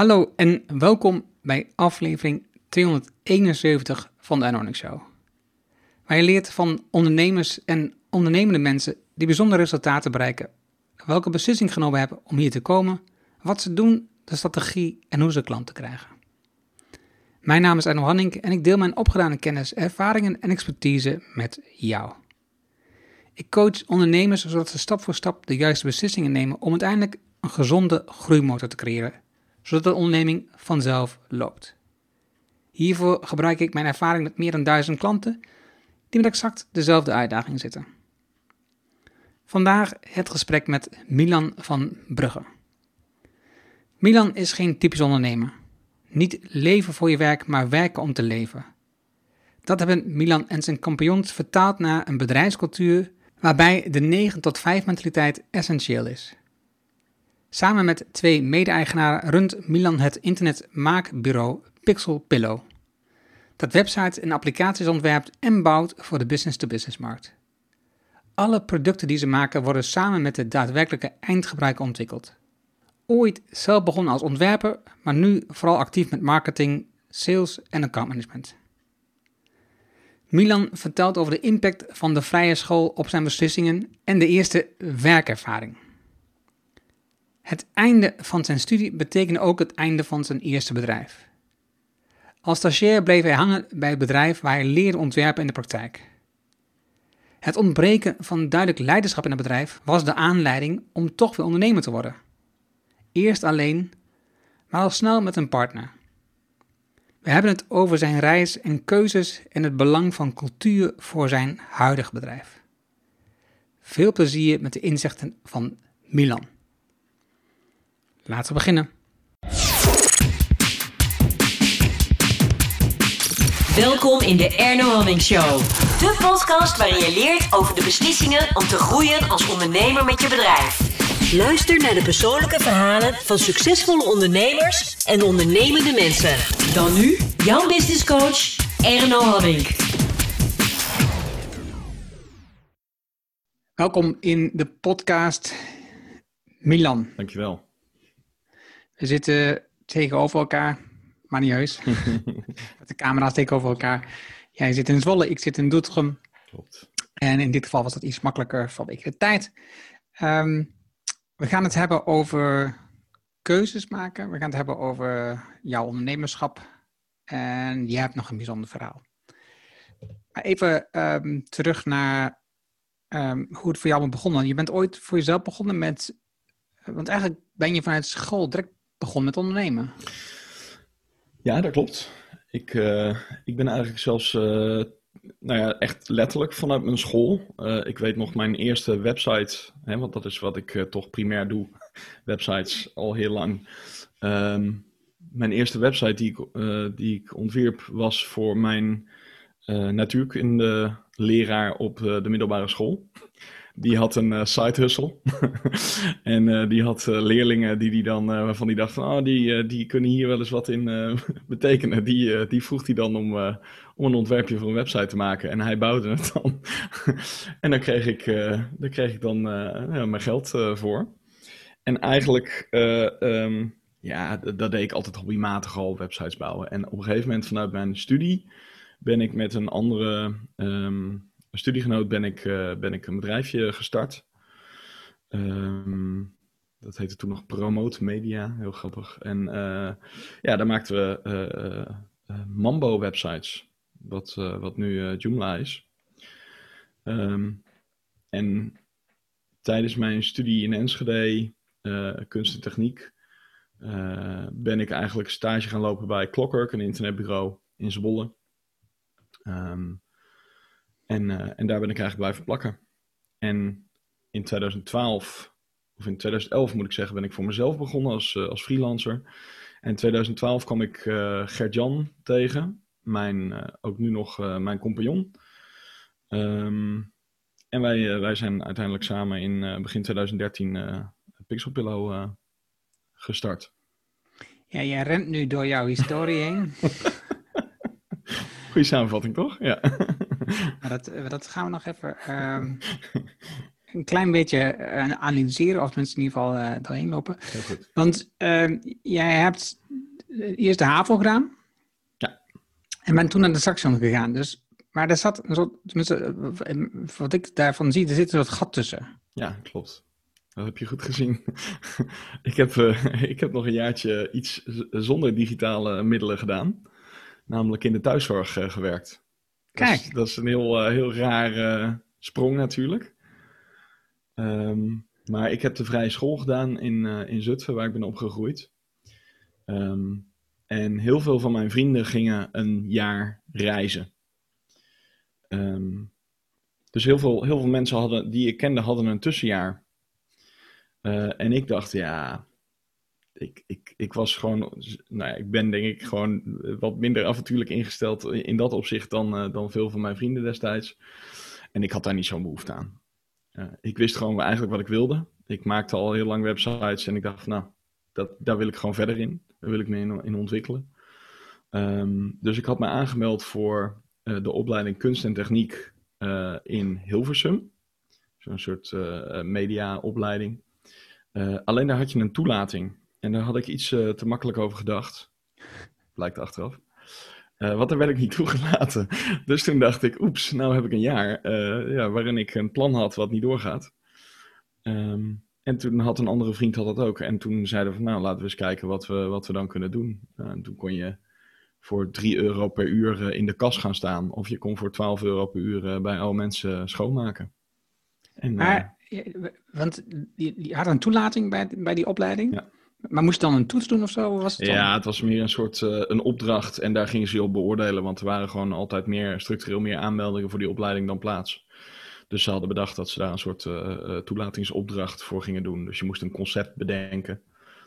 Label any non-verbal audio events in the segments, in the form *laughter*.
Hallo en welkom bij aflevering 271 van de Anonic Show. Waar je leert van ondernemers en ondernemende mensen die bijzondere resultaten bereiken, welke beslissing genomen hebben om hier te komen, wat ze doen, de strategie en hoe ze klanten krijgen. Mijn naam is Arno Hanning en ik deel mijn opgedane kennis, ervaringen en expertise met jou. Ik coach ondernemers zodat ze stap voor stap de juiste beslissingen nemen om uiteindelijk een gezonde groeimotor te creëren, zodat de onderneming vanzelf loopt. Hiervoor gebruik ik mijn ervaring met meer dan duizend klanten die met exact dezelfde uitdaging zitten. Vandaag het gesprek met Milan van Brugge. Milan is geen typisch ondernemer. Niet leven voor je werk, maar werken om te leven. Dat hebben Milan en zijn kampioens vertaald naar een bedrijfscultuur waarbij de 9 tot 5 mentaliteit essentieel is. Samen met twee mede-eigenaren runt Milan het internetmaakbureau Pixel Pillow, dat websites en applicaties ontwerpt en bouwt voor de business-to-business markt. Alle producten die ze maken worden samen met de daadwerkelijke eindgebruiker ontwikkeld. Ooit zelf begonnen als ontwerper, maar nu vooral actief met marketing, sales en accountmanagement. Milan vertelt over de impact van de vrije school op zijn beslissingen en de eerste werkervaring. Het einde van zijn studie betekende ook het einde van zijn eerste bedrijf. Als stagiair bleef hij hangen bij het bedrijf waar hij leerde ontwerpen in de praktijk. Het ontbreken van duidelijk leiderschap in het bedrijf was de aanleiding om toch weer ondernemer te worden. Eerst alleen, maar al snel met een partner. We hebben het over zijn reis en keuzes en het belang van cultuur voor zijn huidig bedrijf. Veel plezier met de inzichten van Milan. Laten we beginnen. Welkom in de Erno Hamming Show. De podcast waarin je leert over de beslissingen om te groeien als ondernemer met je bedrijf. Luister naar de persoonlijke verhalen van succesvolle ondernemers en ondernemende mensen. Dan nu jouw business coach Erno Hamming. Welkom in de podcast Milan. Dankjewel. We zitten tegenover elkaar, maar niet heus. *laughs* Met de camera's tegenover elkaar. Jij zit in Zwolle, ik zit in Doetinchem. Klopt. En in dit geval was dat iets makkelijker vanwege de tijd. Ehm, we gaan het hebben over keuzes maken. We gaan het hebben over jouw ondernemerschap. En jij hebt nog een bijzonder verhaal. Maar even ehm, terug naar ehm, hoe het voor jou begonnen. Je bent ooit voor jezelf begonnen met... Want eigenlijk ben je vanuit school direct begonnen met ondernemen. Ja, dat klopt. Ik, eh, ik ben eigenlijk zelfs, eh, nou ja, echt letterlijk vanuit mijn school. Eh, ik weet nog mijn eerste website, hè, want dat is wat ik toch primair doe, *laughs* websites al heel lang. Ehm, mijn eerste website die ik, die ik ontwierp was voor mijn natuurkunde leraar op de middelbare school. Die had een eh, side hustle. *laughs* en eh, die had eh, leerlingen die die dan, waarvan die dacht van, oh, die, die kunnen hier wel eens wat in *laughs* betekenen. Die, die vroeg hij dan om, om een ontwerpje voor een website te maken. En hij bouwde het *laughs* dan. en dan kreeg ik, daar kreeg ik dan ja, mijn geld voor. En eigenlijk, eh, ehm, ja, dat deed ik altijd hobbymatig al, websites bouwen. En op een gegeven moment vanuit mijn studie ben ik met een andere ehm, studiegenoot ben ik, eh, ben ik een bedrijfje gestart. Ehm, dat heette toen nog Promote Media, heel grappig. En eh, ja, daar maakten we eh, Mambo-websites, wat, wat nu Joomla is. Ehm, en tijdens mijn studie in Enschede, kunst en techniek, ben ik eigenlijk stage gaan lopen bij Clockwork, een internetbureau in Zwolle. Ehm, en, eh, en daar ben ik eigenlijk blijven plakken. En in 2012, of in 2011 moet ik zeggen, ben ik voor mezelf begonnen als, eh, als freelancer. En in 2012 kwam ik eh Gert-Jan tegen, mijn, ook nu nog mijn compagnon. Ehm, en wij, wij zijn uiteindelijk samen in begin 2013 eh Pixel Pillow gestart. Ja, jij rent nu door jouw historie heen. *laughs* Goeie samenvatting, toch? Ja. Maar dat, eh, dat gaan we nog even ehm, een klein beetje eh, analyseren, of mensen in ieder geval eh, doorheen lopen. Heel goed. Want ehm, jij hebt eerst de HAVO gedaan. Ja. En ben toen naar de Saxion gegaan. Dus, maar er zat een soort, tenminste, wat ik daarvan zie, er zit een soort gat tussen. Ja, klopt. Dat heb je goed gezien. *laughs* ik, heb, *laughs* ik heb nog een jaartje iets zonder digitale middelen gedaan. Namelijk in de thuiszorg gewerkt. Dat is, een heel, eh, heel raar eh, sprong natuurlijk. Ehm, maar ik heb de vrije school gedaan in, eh, in Zutphen, waar ik ben opgegroeid. Ehm, en heel veel van mijn vrienden gingen een jaar reizen. Ehm, dus heel veel, heel veel mensen hadden, die ik kende hadden een tussenjaar. En ik dacht, ja, ik, ik, ik was gewoon, nou ja, ik ben denk ik gewoon wat minder avontuurlijk ingesteld in dat opzicht dan, eh, dan veel van mijn vrienden destijds. En ik had daar niet zo'n behoefte aan. Eh, ik wist gewoon eigenlijk wat ik wilde. Ik maakte al heel lang websites en ik dacht, nou, dat, daar wil ik gewoon verder in. Daar wil ik me in, in ontwikkelen. Ehm, dus ik had me aangemeld voor eh, de opleiding kunst en techniek eh, in Hilversum. Zo'n soort eh, mediaopleiding. Eh, alleen daar had je een toelating. En daar had ik iets eh, te makkelijk over gedacht. Blijkt achteraf. Eh, want daar werd ik niet *laughs* toegelaten. Dus toen dacht ik, oeps, nou heb ik een jaar eh, ja, waarin ik een plan had wat niet doorgaat. Ehm, en toen had een andere vriend had dat ook. En toen zeiden we van, nou laten we eens kijken wat we, wat we dan kunnen doen. En toen kon je voor 3 euro per uur in de kas gaan staan. Of je kon voor 12 euro per uur bij oude mensen schoonmaken. En, Maar, want je, je had een toelating bij, bij die opleiding. Ja. Maar moest je dan een toets doen of zo? Was het dan? Ja, het was meer een soort eh, een opdracht en daar gingen ze je op beoordelen, want er waren gewoon altijd meer, structureel meer aanmeldingen voor die opleiding dan plaats. Dus ze hadden bedacht dat ze daar een soort eh, eh, toelatingsopdracht voor gingen doen. Dus je moest een concept bedenken.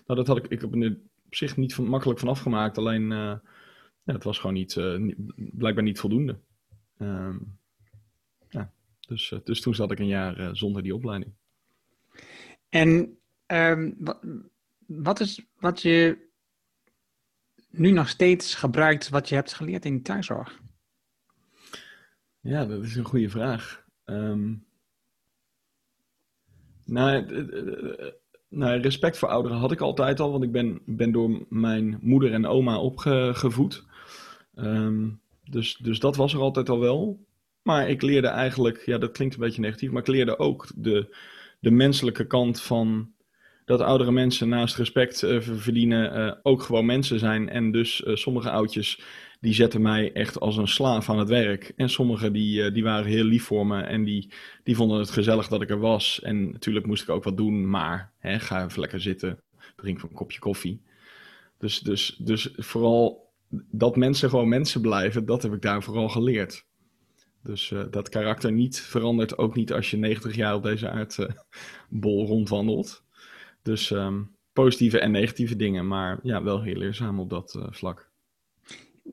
Nou, dat had ik, ik heb er op zich niet van, makkelijk van afgemaakt, alleen eh, ja, het was gewoon niet, niet- blijkbaar niet voldoende. Ehm, ja, dus, dus toen zat ik een jaar zonder die opleiding. En ehm, wat, is wat je nu nog steeds gebruikt, wat je hebt geleerd in de thuiszorg? Ja, dat is een goede vraag. Ehm, nou, eh, eh, eh, nou, respect voor ouderen had ik altijd al, want ik ben, ben door mijn moeder en oma opgevoed. Ehm, dus, dus dat was er altijd al wel. Maar ik leerde eigenlijk, ja, dat klinkt een beetje negatief, maar ik leerde ook de, de menselijke kant van dat oudere mensen naast respect eh, verdienen eh, ook gewoon mensen zijn. En dus eh, sommige oudjes die zetten mij echt als een slaaf aan het werk. En sommigen die, die waren heel lief voor me en die, die vonden het gezellig dat ik er was. En natuurlijk moest ik ook wat doen, maar hè, ga even lekker zitten, drink een kopje koffie. Dus, dus, dus vooral dat mensen gewoon mensen blijven, dat heb ik daar vooral geleerd. Dus dat karakter niet verandert, ook niet als je 90 jaar op deze aardbol rondwandelt. Dus ehm, positieve en negatieve dingen, maar ja, wel heel leerzaam op dat eh, vlak.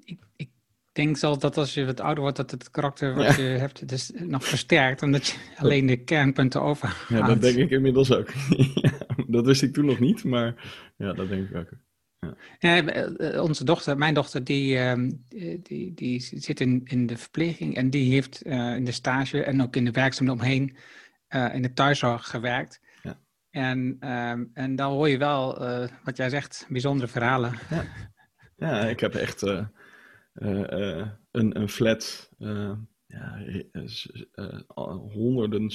Ik, ik denk zelfs dat als je wat ouder wordt, dat het karakter wat je hebt dus nog versterkt, omdat je alleen de kernpunten over Ja, dat denk ik inmiddels ook. *laughs* ja, dat wist ik toen nog niet, maar ja, dat denk ik ook. Ja, eh, onze dochter, mijn dochter, die, ehm, eh, die, die zit in, in de verpleging en die heeft eh, in de stage en ook in de werkzaamheden omheen eh, in de thuiszorg gewerkt. Ja. En, ehm, en dan hoor je wel, eh, wat jij zegt, bijzondere verhalen. Ja, ik heb echt eh, eh, een, een flat, ja, honderden,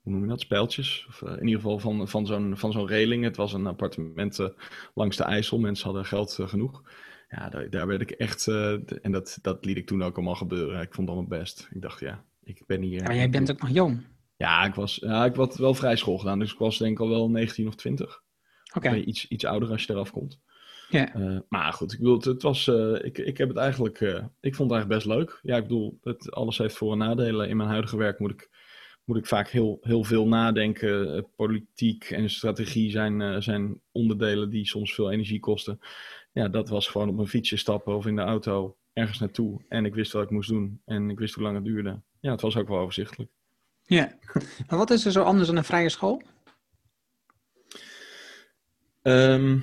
hoe noem je dat, spijltjes. Of, in ieder geval van, van zo'n van zo'n reling. Het was een appartement langs de IJssel. Mensen hadden geld genoeg. Ja, daar, daar werd ik echt, en dat, dat liet ik toen ook allemaal gebeuren. Ik vond het allemaal best. Ik dacht, ja, ik ben hier. Ja, maar jij bent ook nog jong. Ja, ik, was, ja, ik had wel vrij school gedaan. Dus ik was denk ik al wel 19 of 20. Oké. Iets, iets ouder als je eraf komt. Ja. Eh, maar goed, ik bedoel, het, het was, eh, ik, ik heb het eigenlijk, eh, ik vond het eigenlijk best leuk. Ja, ik bedoel, het, alles heeft voor- en nadelen. In mijn huidige werk moet ik, moet ik vaak heel, heel veel nadenken. Politiek en strategie zijn, zijn onderdelen die soms veel energie kosten. Ja, dat was gewoon op een fietsje stappen of in de auto ergens naartoe. En ik wist wat ik moest doen en ik wist hoe lang het duurde. Ja, het was ook wel overzichtelijk. Ja. Maar wat is er zo anders dan een vrije school? Ehm,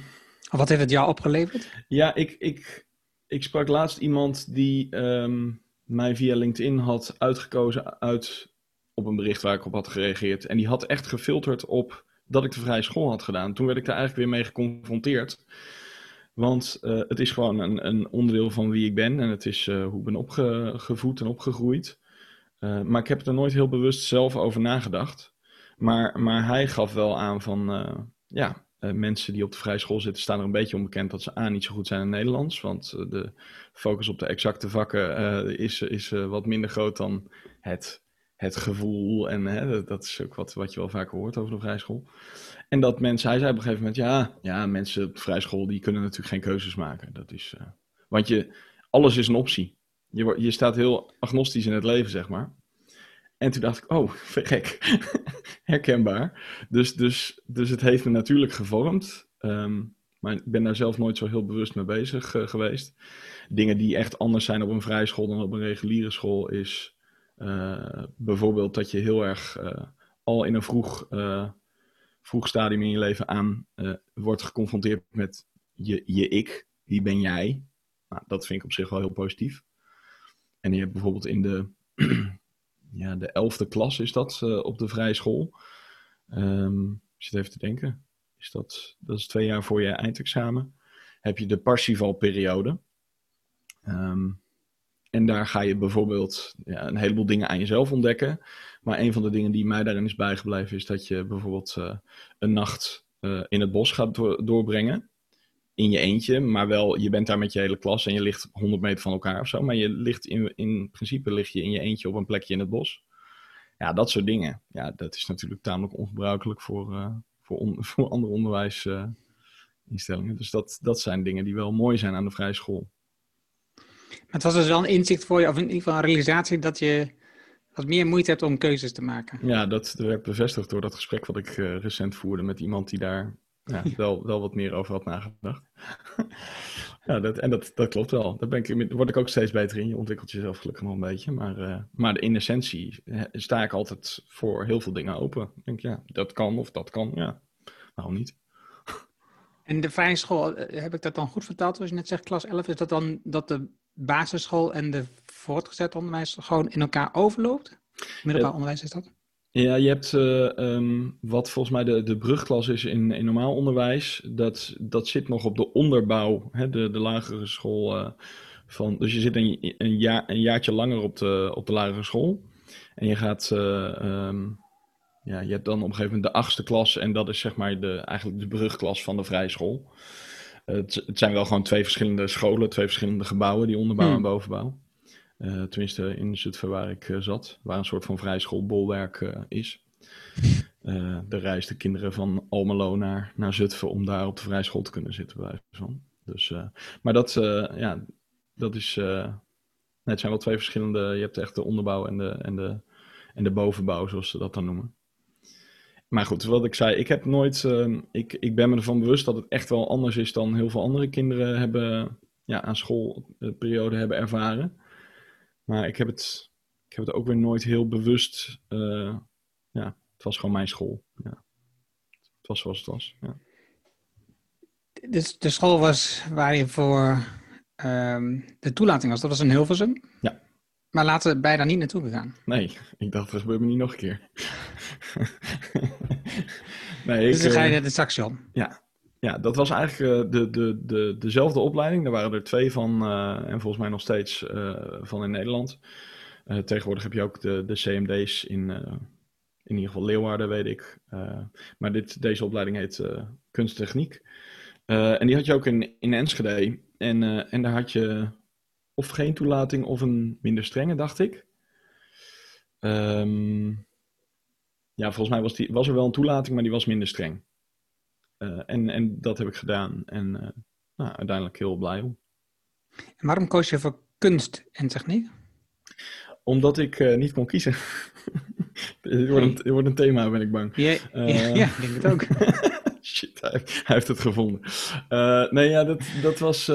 wat heeft het jou opgeleverd? Ja, ik, ik, ik sprak laatst iemand die ehm, mij via LinkedIn had uitgekozen uit, op een bericht waar ik op had gereageerd. En die had echt gefilterd op dat ik de vrije school had gedaan. Toen werd ik daar eigenlijk weer mee geconfronteerd. Want uh, het is gewoon een, een, onderdeel van wie ik ben en het is uh, hoe ik ben opgevoed en opgegroeid. Uh, maar ik heb er nooit heel bewust zelf over nagedacht. Maar, maar hij gaf wel aan van, ja, mensen die op de vrije school zitten staan er een beetje onbekend dat ze A, niet zo goed zijn in Nederlands. Want de focus op de exacte vakken is, is wat minder groot dan het, het gevoel. En dat is ook wat, wat je wel vaker hoort over de vrije school. En dat mensen, hij zei op een gegeven moment, ja, ja mensen op de vrije school die kunnen natuurlijk geen keuzes maken. Dat is, want je, alles is een optie. Je, je staat heel agnostisch in het leven, zeg maar. En toen dacht ik, oh, *laughs* gek. *laughs* Herkenbaar. Dus, dus, dus het heeft me natuurlijk gevormd. Um, maar ik ben daar zelf nooit zo heel bewust mee bezig uh, geweest. Dingen die echt anders zijn op een vrije school dan op een reguliere school is uh, bijvoorbeeld dat je heel erg al in een vroeg vroeg stadium in je leven aan wordt geconfronteerd met je, je ik. Wie ben jij? Nou, dat vind ik op zich wel heel positief. En je hebt bijvoorbeeld in de, *clears throat* ja, de elfde klas is dat uh, op de vrije school. Um, ik zit even te denken. Is dat, dat is twee jaar voor je eindexamen. Heb je de Parsifal-periode. Um, en daar ga je bijvoorbeeld ja, een heleboel dingen aan jezelf ontdekken. Maar een van de dingen die mij daarin is bijgebleven is dat je bijvoorbeeld uh, een nacht uh, in het bos gaat door, doorbrengen. In je eentje, maar wel, je bent daar met je hele klas en je ligt 100 meter van elkaar of zo. Maar je ligt in, in principe lig je in je eentje op een plekje in het bos. Ja, dat soort dingen. Ja, dat is natuurlijk tamelijk ongebruikelijk voor, uh, voor, on, *laughs* voor andere onderwijsinstellingen. dus dat, dat zijn dingen die wel mooi zijn aan de vrije school. Maar het was dus wel een inzicht voor je, of in ieder geval een realisatie dat je wat meer moeite hebt om keuzes te maken. Ja, dat werd bevestigd door dat gesprek wat ik uh, recent voerde met iemand die daar ja, wel, wel wat meer over had nagedacht. *laughs* ja, dat, en dat, dat klopt wel. Daar ben ik, word ik ook steeds beter in. Je ontwikkelt jezelf gelukkig nog een beetje. Maar, uh, maar in essentie sta ik altijd voor heel veel dingen open. Ik denk, ja, dat kan of dat kan. Ja, waarom niet? *laughs* En de vrije school, eh, heb ik dat dan goed vertaald, zoals je net zegt, klas 11, is dat dan dat de basisschool en de voortgezet onderwijs gewoon in elkaar overloopt? Middelbaar onderwijs is dat? Ja, je hebt uh, um, wat volgens mij de, de brugklas is in, in normaal onderwijs. Dat, dat zit nog op de onderbouw, hè, de, de lagere school. Uh, van, dus je zit een, een, jaar, een jaartje langer op de, op de lagere school. En je gaat, uh, um, ja, je hebt dan op een gegeven moment de achtste klas. En dat is zeg maar de, eigenlijk de brugklas van de vrije school. Het, het, zijn wel gewoon twee verschillende scholen, twee verschillende gebouwen, die onderbouw hmm. en bovenbouw. Uh, tenminste, in Zutphen waar ik uh, zat, waar een soort van vrijschoolbolwerk uh, is. *laughs* er reisden kinderen van Almelo naar, naar Zutphen om daar op de vrijschool te kunnen zitten. Bij van. Dus, maar dat, ja, dat is. het zijn wel twee verschillende. Je hebt echt de onderbouw en de, en, de, en de bovenbouw, zoals ze dat dan noemen. Maar goed, wat ik zei, ik heb nooit. Uh, ik, ik ben me ervan bewust dat het echt wel anders is dan heel veel andere kinderen hebben. Ja, aan schoolperiode hebben ervaren. Maar ik heb het, ik heb het ook weer nooit heel bewust. Uh, ja, het was gewoon mijn school. Ja. Het was zoals het was. Ja. Dus de school was waar je voor um, de toelating was, dat was in Hilversum? Ja. Maar laten bij daar niet naartoe gegaan? Nee, ik dacht, dat gebeurt me niet nog een keer. *laughs* nee, dus dan ga je eh, naar de Saxion? Ja. Ja, dat was eigenlijk uh, de, de, de, dezelfde opleiding. Daar waren er twee van uh, en volgens mij nog steeds van in Nederland. tegenwoordig heb je ook de, de CMD's in, in ieder geval Leeuwarden, weet ik. maar dit, deze opleiding heet kunsttechniek. en die had je ook in, in Enschede. En, en daar had je of geen toelating of een minder strenge, dacht ik. Um, ja, volgens mij was, die, was er wel een toelating, maar die was minder streng. Uh, en, en dat heb ik gedaan. En uh, nou, uiteindelijk heel blij om. En waarom koos je voor kunst en techniek? Omdat ik uh, niet kon kiezen. *laughs* het, wordt een, wordt een thema, ben ik bang. Ja, ik denk het ook. *laughs* Shit, hij, heeft het gevonden. Uh, nee, ja, dat, dat, was,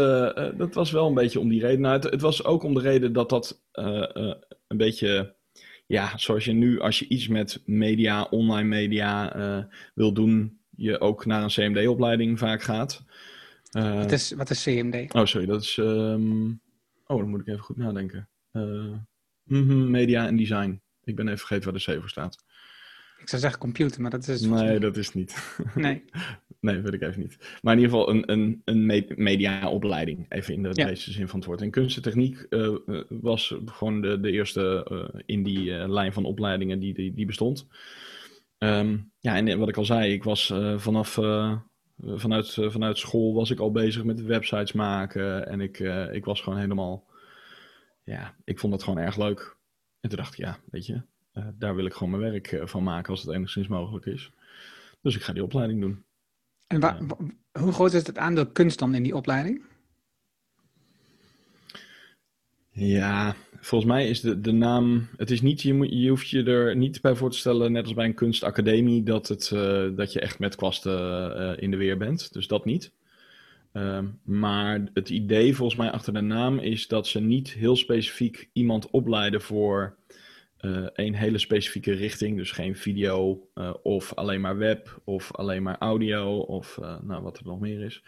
dat was wel een beetje om die reden. Nou, het, het was ook om de reden dat dat een beetje... Ja, zoals je nu, als je iets met media, online media wil doen... je ook naar een CMD-opleiding vaak gaat. wat, is, wat is CMD? Oh, sorry, dat is... Um... Oh, dan moet ik even goed nadenken. Mm -hmm, media en design. Ik ben even vergeten waar de C voor staat. Ik zou zeggen computer, maar dat is... Nee, dat is niet. *laughs* Nee. Nee, weet ik even niet. Maar in ieder geval een, een, een me- mediaopleiding, even in de Ja. breedste zin van het woord. En kunst en techniek eh, eh, was gewoon de, de eerste eh, in die eh, lijn van opleidingen die, die, die bestond. Ehm, ja, en wat ik al zei, ik was eh, vanaf, eh, vanuit, eh, vanuit school was ik al bezig met websites maken. En ik, eh, ik was gewoon helemaal, ja, ik vond dat gewoon erg leuk. En toen dacht ik, ja, weet je, eh, daar wil ik gewoon mijn werk eh, van maken als het enigszins mogelijk is. Dus ik ga die opleiding doen. En wa- wa- hoe groot is het aandeel kunst dan in die opleiding? Ja, volgens mij is de, de naam. Het is niet, je, je hoeft je er niet bij voor te stellen, net als bij een kunstacademie, dat, het, eh, dat je echt met kwasten eh, in de weer bent. Dus dat niet. Ehm, maar het idee volgens mij achter de naam is dat ze niet heel specifiek iemand opleiden voor eh, een hele specifieke richting. Dus geen video of alleen maar web of alleen maar audio of nou, wat er nog meer is.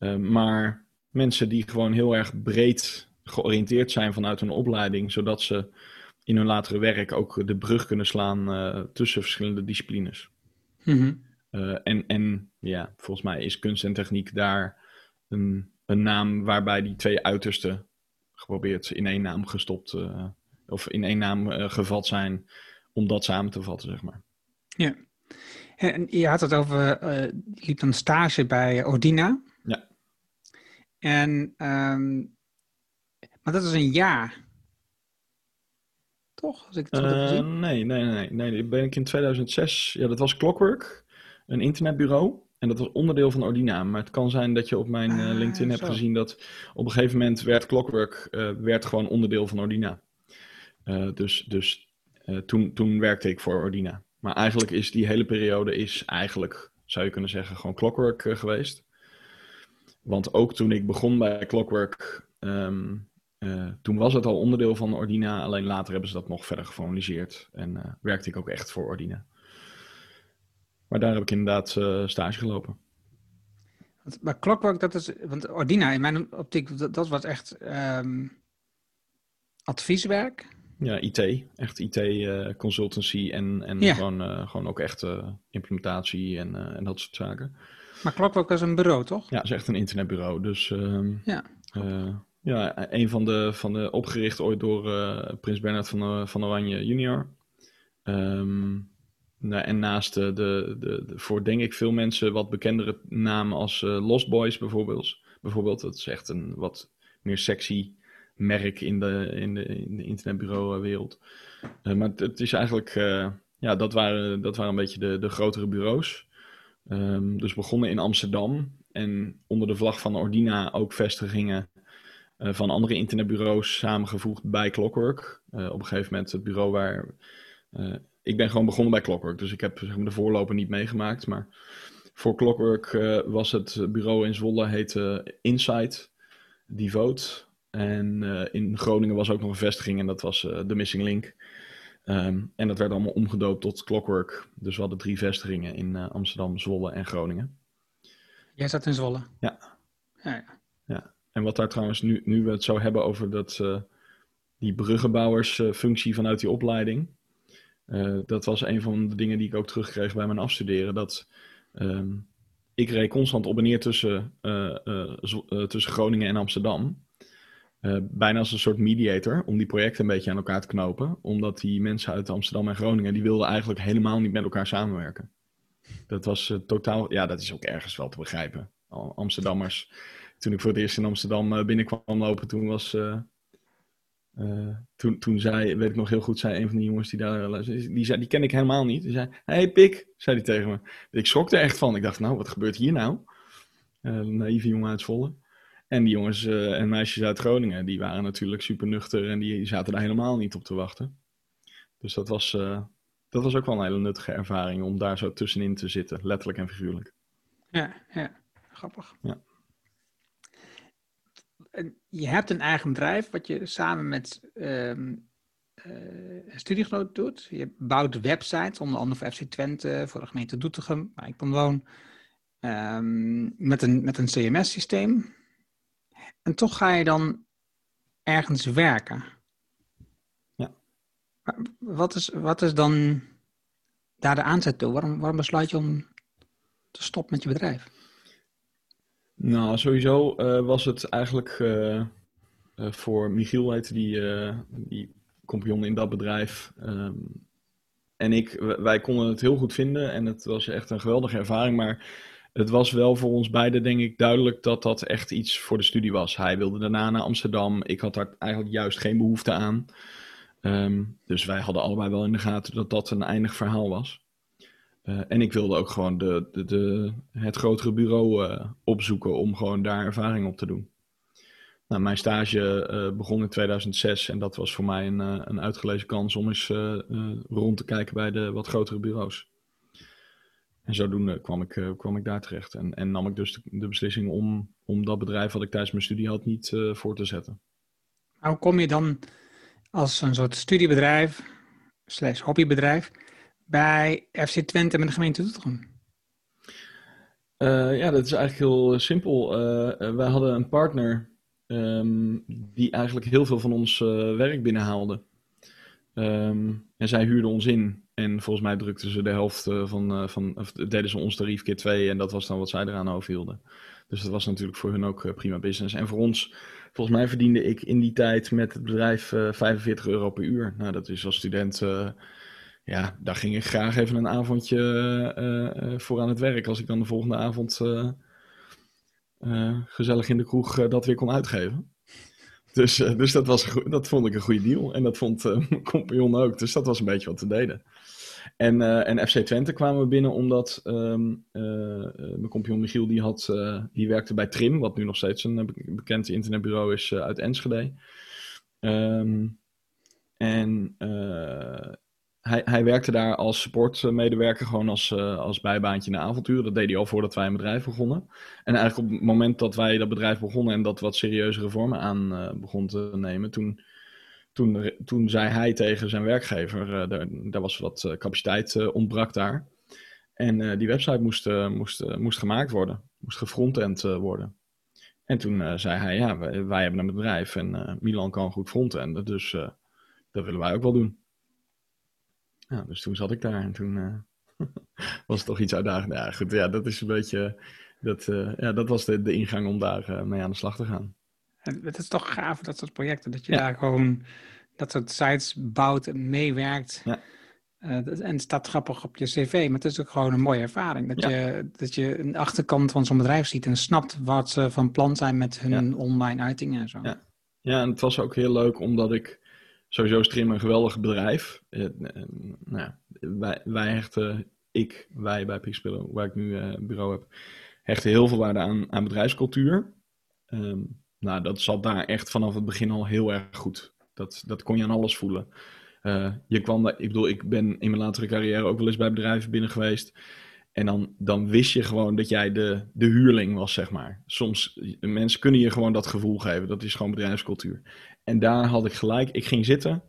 Eh, maar mensen die gewoon heel erg breed georiënteerd zijn vanuit hun opleiding, zodat ze in hun latere werk ook de brug kunnen slaan eh, tussen verschillende disciplines. Mhm. Eh, en, en ja, volgens mij is kunst en techniek daar een, een naam waarbij die twee uitersten geprobeerd in één naam gestopt, eh, of in één naam gevat zijn, om dat samen te vatten, zeg maar. Ja. En je had het over, je liep dan stage bij Ordina. Ja. En, ehm, maar dat is een jaar. Toch? Als ik het goed heb Eh, gezien. nee, nee, nee, nee. Die ben ik in 2006. Ja, dat was Clockwork, een internetbureau. En dat was onderdeel van Ordina. Maar het kan zijn dat je op mijn eh, Ah, LinkedIn hebt zo. gezien dat op een gegeven moment werd Clockwork eh, werd gewoon onderdeel van Ordina. Dus dus toen, toen werkte ik voor Ordina. Maar eigenlijk is die hele periode is eigenlijk, zou je kunnen zeggen, gewoon Clockwork geweest. Want ook toen ik begon bij Clockwork, ehm, eh, toen was het al onderdeel van Ordina, alleen later hebben ze dat nog verder geformaliseerd en eh, werkte ik ook echt voor Ordina. Maar daar heb ik inderdaad eh, stage gelopen. Bij Clockwork, dat is, want Ordina in mijn optiek, dat, dat was echt ehm, advieswerk. Ja, IT, echt IT-consultancy en, en Ja. gewoon, gewoon ook echt implementatie en, en dat soort zaken. Maar Clockwork was een bureau, toch? Ja, het is echt een internetbureau. Dus ehm, Ja. Ja, een van de, van de opgericht ooit door eh, Prins Bernhard van, eh, van Oranje junior. Nou, en naast de, de, de, de- voor denk ik veel mensen wat bekendere namen als eh, Lost Boys bijvoorbeeld. Bijvoorbeeld, dat is echt een wat meer sexy merk in de, in de, in de internetbureauwereld. Eh, maar het, is eigenlijk, eh, ja, dat waren, dat waren een beetje de, de grotere bureaus. Ehm, dus begonnen in Amsterdam en onder de vlag van Ordina ook vestigingen eh, van andere internetbureaus samengevoegd bij Clockwork. Eh, op een gegeven moment het bureau waar. eh, ik ben gewoon begonnen bij Clockwork, dus ik heb zeg maar, de voorloper niet meegemaakt. Maar voor Clockwork was het bureau in Zwolle heette Insight Devote. En in Groningen was ook nog een vestiging en dat was de Missing Link. Ehm, en dat werd allemaal omgedoopt tot Clockwork. Dus we hadden drie vestigingen in Amsterdam, Zwolle en Groningen. Jij zat in Zwolle. Ja. Ja, ja. En wat daar trouwens, nu, nu we het zo hebben over dat, eh, die bruggenbouwersfunctie vanuit die opleiding. eh, dat was een van de dingen die ik ook terugkreeg bij mijn afstuderen. Dat ehm, ik reed constant op en neer tussen, eh, eh, eh, tussen Groningen en Amsterdam. Eh, bijna als een soort mediator om die projecten een beetje aan elkaar te knopen. Omdat die mensen uit Amsterdam en Groningen, die wilden eigenlijk helemaal niet met elkaar samenwerken. Dat was eh, totaal, ja, dat is ook ergens wel te begrijpen. Amsterdammers toen ik voor het eerst in Amsterdam eh, binnenkwam lopen, toen was. eh, eh, toen, toen zei, weet ik nog heel goed, zei een van die jongens die daar. Die, zei, die ken ik helemaal niet. Die zei: Hey Pik, zei hij tegen me. Ik schrok er echt van. Ik dacht, nou, wat gebeurt hier nou? Eh, een naïeve jongen uit Zwolle. En die jongens en meisjes uit Groningen, die waren natuurlijk super nuchter en die zaten daar helemaal niet op te wachten. Dus dat was, dat was ook wel een hele nuttige ervaring om daar zo tussenin te zitten, letterlijk en figuurlijk. Ja, ja. Grappig. Ja. Je hebt een eigen bedrijf wat je samen met eh, een studiegenoot doet. Je bouwt websites, onder andere voor FC Twente, voor de gemeente Doetinchem, waar ik dan woon. ehm, met een, met een CMS-systeem. En toch ga je dan ergens werken. Ja. Wat is, wat is dan daar de aanzet toe? Waarom, waarom besluit je om te stoppen met je bedrijf? Nou, sowieso uh, was het eigenlijk uh, voor Michiel, heette die, die compagnon in dat bedrijf. Um, en ik, wij konden het heel goed vinden en het was echt een geweldige ervaring. Maar het was wel voor ons beiden, denk ik, duidelijk dat dat echt iets voor de studie was. Hij wilde daarna naar Amsterdam. Ik had daar eigenlijk juist geen behoefte aan. Um, dus wij hadden allebei wel in de gaten dat dat een eindig verhaal was. Uh, en ik wilde ook gewoon de, de, de het grotere bureau uh, opzoeken om gewoon daar ervaring op te doen. Nou, mijn stage uh, begon in 2006 en dat was voor mij een, een uitgelezen kans om eens rond te kijken bij de wat grotere bureaus. En zodoende kwam ik, kwam ik daar terecht en, en nam ik dus de, de, beslissing om, om dat bedrijf wat ik tijdens mijn studie had niet voor te zetten. Hoe kom je dan als een soort studiebedrijf slash hobbybedrijf bij FC Twente met de gemeente Doetinchem? Uh, ja, dat is eigenlijk heel simpel. Uh, wij hadden een partner um, die eigenlijk heel veel van ons werk binnenhaalde. Um, en zij huurden ons in. En volgens mij drukten ze de helft van, van of deden ze ons tarief keer twee. En dat was dan wat zij eraan overhielden. Dus dat was natuurlijk voor hun ook prima business. En voor ons, volgens mij verdiende ik in die tijd met het bedrijf 45 euro per uur. Nou, dat is als student ja, daar ging ik graag even een avondje uh, voor aan het werk. Als ik dan de volgende avond uh, gezellig in de kroeg dat weer kon uitgeven. Dus, dus dat, was, dat vond ik een goede deal. En dat vond mijn *laughs* compagnon ook. Dus dat was een beetje wat we deden. En, en FC Twente kwamen we binnen omdat um, mijn compagnon Michiel die, had, die werkte bij Trim, wat nu nog steeds een bekend internetbureau is uit Enschede. Um, en hij, hij werkte daar als supportmedewerker, gewoon als, uh, als bijbaantje in de avontuur. Dat deed hij al voordat wij een bedrijf begonnen. En eigenlijk op het moment dat wij dat bedrijf begonnen en dat wat serieuzere vormen aan uh, begon te nemen, toen, toen, toen zei hij tegen zijn werkgever, uh, daar, daar, was wat capaciteit ontbrak daar. En die website moest, moest, moest gemaakt worden, moest gefrontend worden. En toen zei hij, ja, wij, wij, hebben een bedrijf en Milan kan goed frontenden, dus dat willen wij ook wel doen. Ja, dus toen zat ik daar en toen uh, *laughs* was het toch iets uitdagend. Ja, goed, ja, dat is een beetje, dat, uh, ja, dat was de, de ingang om daar uh, mee aan de slag te gaan. Het is toch gaaf, dat soort projecten, dat je ja. daar gewoon dat soort sites bouwt en meewerkt. Ja. en staat grappig op je cv, maar het is ook gewoon een mooie ervaring. Dat, ja. je, dat je een achterkant van zo'n bedrijf ziet en snapt wat ze van plan zijn met hun online uitingen en zo. Ja. ja, en het was ook heel leuk omdat ik sowieso Stream een geweldig bedrijf. Uh, nou, wij, wij hechten, ik, wij bij Pixpillow, waar ik nu een bureau heb, hechten heel veel waarde aan, aan bedrijfscultuur. Um, nou, dat zat daar echt vanaf het begin al heel erg goed. Dat, dat kon je aan alles voelen. Je kwam daar, ik bedoel, ik ben in mijn latere carrière ook wel eens bij bedrijven binnen geweest. En dan, dan wist je gewoon dat jij de, de huurling was, zeg maar. Soms, mensen kunnen je gewoon dat gevoel geven. Dat is gewoon bedrijfscultuur. En daar had ik gelijk, ik ging zitten.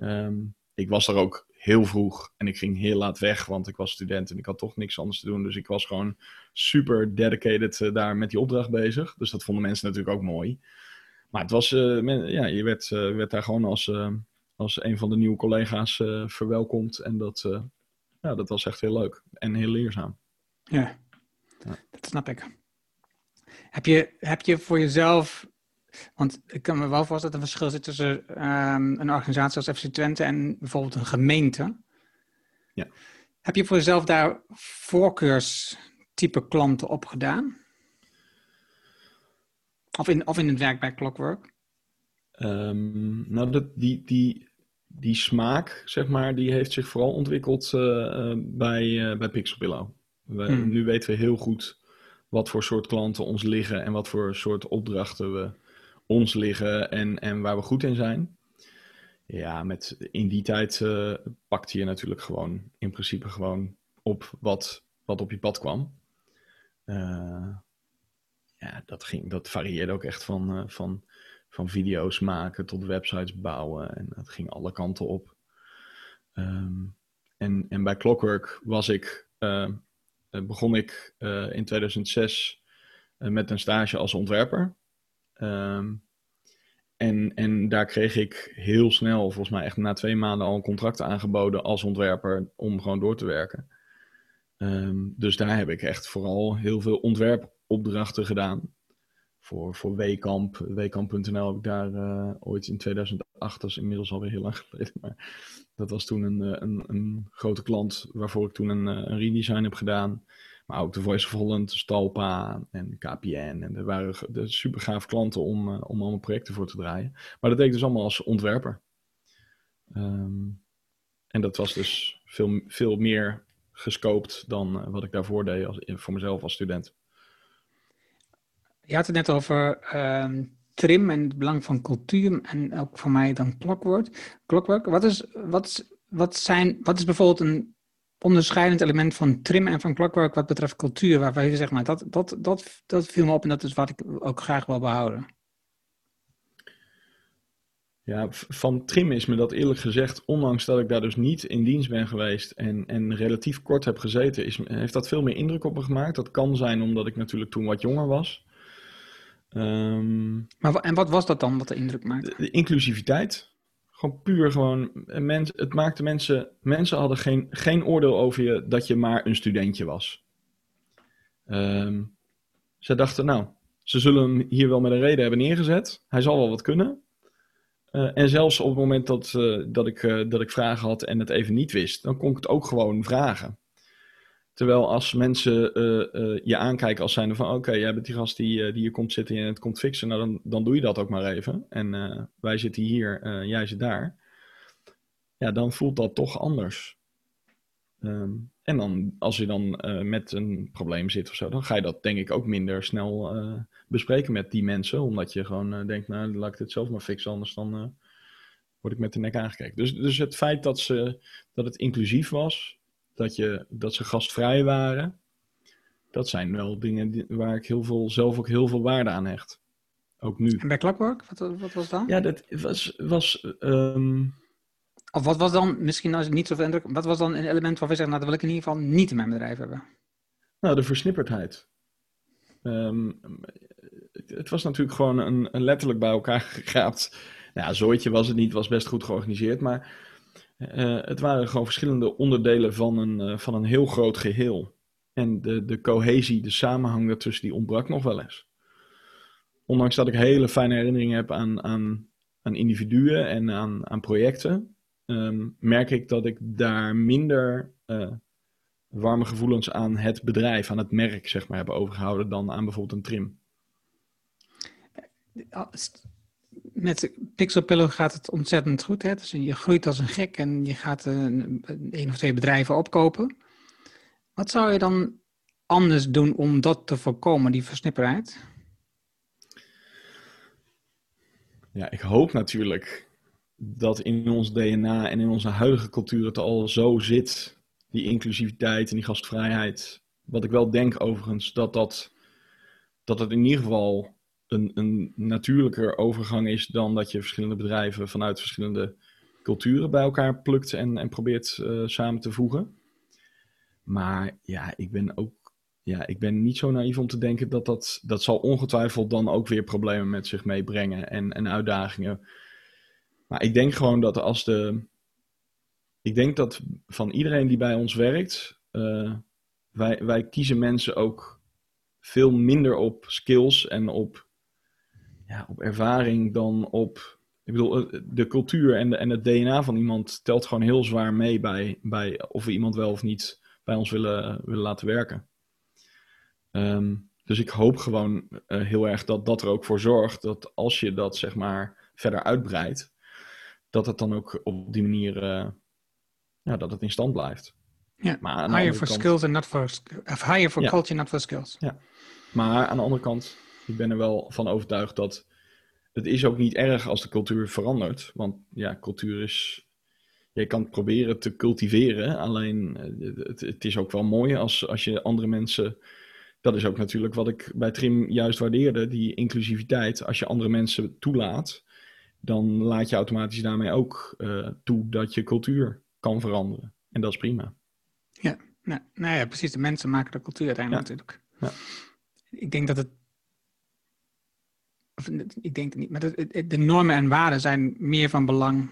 Um, ik was er ook heel vroeg en ik ging heel laat weg, want ik was student en ik had toch niks anders te doen. Dus ik was gewoon super dedicated uh, daar met die opdracht bezig. Dus dat vonden mensen natuurlijk ook mooi. Maar het was, men, ja, je werd, uh, werd daar gewoon als, als een van de nieuwe collega's verwelkomd. En dat, ja, dat was echt heel leuk en heel leerzaam. Ja, ja. dat snap ik. Heb je, heb je voor jezelf want ik kan me wel voorstellen dat er een verschil zit tussen um, een organisatie als FC Twente en bijvoorbeeld een gemeente. Ja. Heb je voor jezelf daar voorkeurstype klanten op gedaan? Of in, of in het werk bij Clockwork? Um, nou, dat, die, die, die smaak, zeg maar, die heeft zich vooral ontwikkeld uh, bij, uh, bij Pixelpillow. We, hmm. Nu weten we heel goed wat voor soort klanten ons liggen en wat voor soort opdrachten we ons liggen en, en waar we goed in zijn. Ja, met, in die tijd uh, pakte je natuurlijk gewoon in principe gewoon op wat, wat op je pad kwam. Uh, ja, dat, ging, dat varieerde ook echt van, uh, van, van video's maken tot websites bouwen. En dat ging alle kanten op. Um, en, en bij Clockwork was ik, begon ik in 2006 met een stage als ontwerper. Um, en, en daar kreeg ik heel snel, volgens mij echt na twee maanden, al een contract aangeboden als ontwerper om gewoon door te werken. Ehm, dus daar heb ik echt vooral heel veel ontwerpopdrachten gedaan. Voor, voor Wekamp, Wekamp.nl heb ik daar uh, ooit in 2008, dat is inmiddels alweer heel lang *laughs* geleden, maar dat was toen een, eh, een, een grote klant waarvoor ik toen een, eh, een redesign heb gedaan. Maar ook de Voice of Holland, Stalpa en KPN. En er waren de super gaaf klanten om, om allemaal projecten voor te draaien. Maar dat deed ik dus allemaal als ontwerper. Um, en dat was dus veel, veel meer gescoopt dan wat ik daarvoor deed als, voor mezelf als student. Je had het net over uh, trim en het belang van cultuur en ook voor mij dan clockwork. clockwork. Wat, is, wat, wat, zijn, wat is bijvoorbeeld een onderscheidend element van trim en van clockwork wat betreft cultuur, waarvan je zegt, maar dat, dat, dat, dat viel me op en dat is wat ik ook graag wil behouden. Ja, van trim is me dat eerlijk gezegd, ondanks dat ik daar dus niet in dienst ben geweest en, en relatief kort heb gezeten, is, heeft dat veel meer indruk op me gemaakt. Dat kan zijn omdat ik natuurlijk toen wat jonger was. Um, maar en wat was dat dan wat de indruk maakte? De, de inclusiviteit. Gewoon puur gewoon, mens, het maakte mensen, mensen hadden geen, geen oordeel over je dat je maar een studentje was. Um, ze dachten, nou, ze zullen hem hier wel met een reden hebben neergezet. Hij zal wel wat kunnen. Uh, en zelfs op het moment dat, uh, dat, ik, uh, dat ik vragen had en het even niet wist, dan kon ik het ook gewoon vragen. Terwijl als mensen je aankijken als zijnde van oké, okay, jij bent die gast die, die hier komt zitten en het komt fixen, nou dan, dan doe je dat ook maar even. En wij zitten hier, jij zit daar. Ja, dan voelt dat toch anders. Um, en dan, als je dan met een probleem zit of zo, dan ga je dat denk ik ook minder snel bespreken met die mensen. Omdat je gewoon denkt, nou laat ik dit zelf maar fixen, anders dan word ik met de nek aangekeken. Dus, dus het feit dat, ze, dat het inclusief was, dat, je, dat ze gastvrij waren. Dat zijn wel dingen die, waar ik heel veel, zelf ook heel veel waarde aan hecht. Ook nu. En bij Clockwork, wat, wat was dan? Ja, dat was. was um... Of wat was dan, misschien als ik niet zoveel indruk, wat was dan een element waarvan je zegt, nou, dat wil ik in ieder geval niet in mijn bedrijf hebben? Nou, de versnipperdheid. Um, het was natuurlijk gewoon een, een letterlijk bij elkaar *laughs* gegraapt. Nou, ja, zooitje was het niet, was best goed georganiseerd, maar uh, het waren gewoon verschillende onderdelen van een, uh, van een heel groot geheel. En de, de cohesie, de samenhang daartussen, die ontbrak nog wel eens. Ondanks dat ik hele fijne herinneringen heb aan, aan, aan individuen en aan, aan projecten, um, merk ik dat ik daar minder uh, warme gevoelens aan het bedrijf, aan het merk, zeg maar, heb overgehouden dan aan bijvoorbeeld een trim met Pixelpillow gaat het ontzettend goed. Hè? Dus je groeit als een gek en je gaat een, een of twee bedrijven opkopen. Wat zou je dan anders doen om dat te voorkomen, die versnipperheid? Ja, ik hoop natuurlijk dat in ons DNA en in onze huidige cultuur het al zo zit, die inclusiviteit en die gastvrijheid. Wat ik wel denk overigens, dat dat, dat het in ieder geval een, natuurlijker overgang is dan dat je verschillende bedrijven vanuit verschillende culturen bij elkaar plukt en, en probeert uh, samen te voegen. Maar ja, ik ben ook ja, ik ben niet zo naïef om te denken dat dat, dat zal ongetwijfeld dan ook weer problemen met zich meebrengen en, en uitdagingen. Maar ik denk gewoon dat als de. Ik denk dat van iedereen die bij ons werkt, uh, wij, wij kiezen mensen ook veel minder op skills en op ja, op ervaring dan op. Ik bedoel, eh, de cultuur en, de, en het DNA van iemand telt gewoon heel zwaar mee bij, bij of we iemand wel of niet bij ons willen, willen laten werken. Um, dus ik hoop gewoon uh, heel erg dat dat er ook voor zorgt dat als je dat zeg maar verder uitbreidt, dat het dan ook op die manier uh, ja, dat het in stand blijft. Ja, maar higher for kant... skills and not for of higher for ja. culture, not for skills. Ja, maar aan de andere kant ik ben er wel van overtuigd dat het is ook niet erg als de cultuur verandert. Want ja, cultuur is. Je kan het proberen te cultiveren. Alleen eh, het, het, is ook wel mooi als, als je andere mensen. Dat is ook natuurlijk wat ik bij Trim juist waardeerde, die inclusiviteit. Als je andere mensen toelaat, dan laat je automatisch daarmee ook uh, toe dat je cultuur kan veranderen. En dat is prima. Ja, nou, nou ja, precies. De mensen maken de cultuur uiteindelijk ja. natuurlijk. Ja. Ik denk dat het of ik denk het niet, maar de, de normen en waarden zijn meer van belang.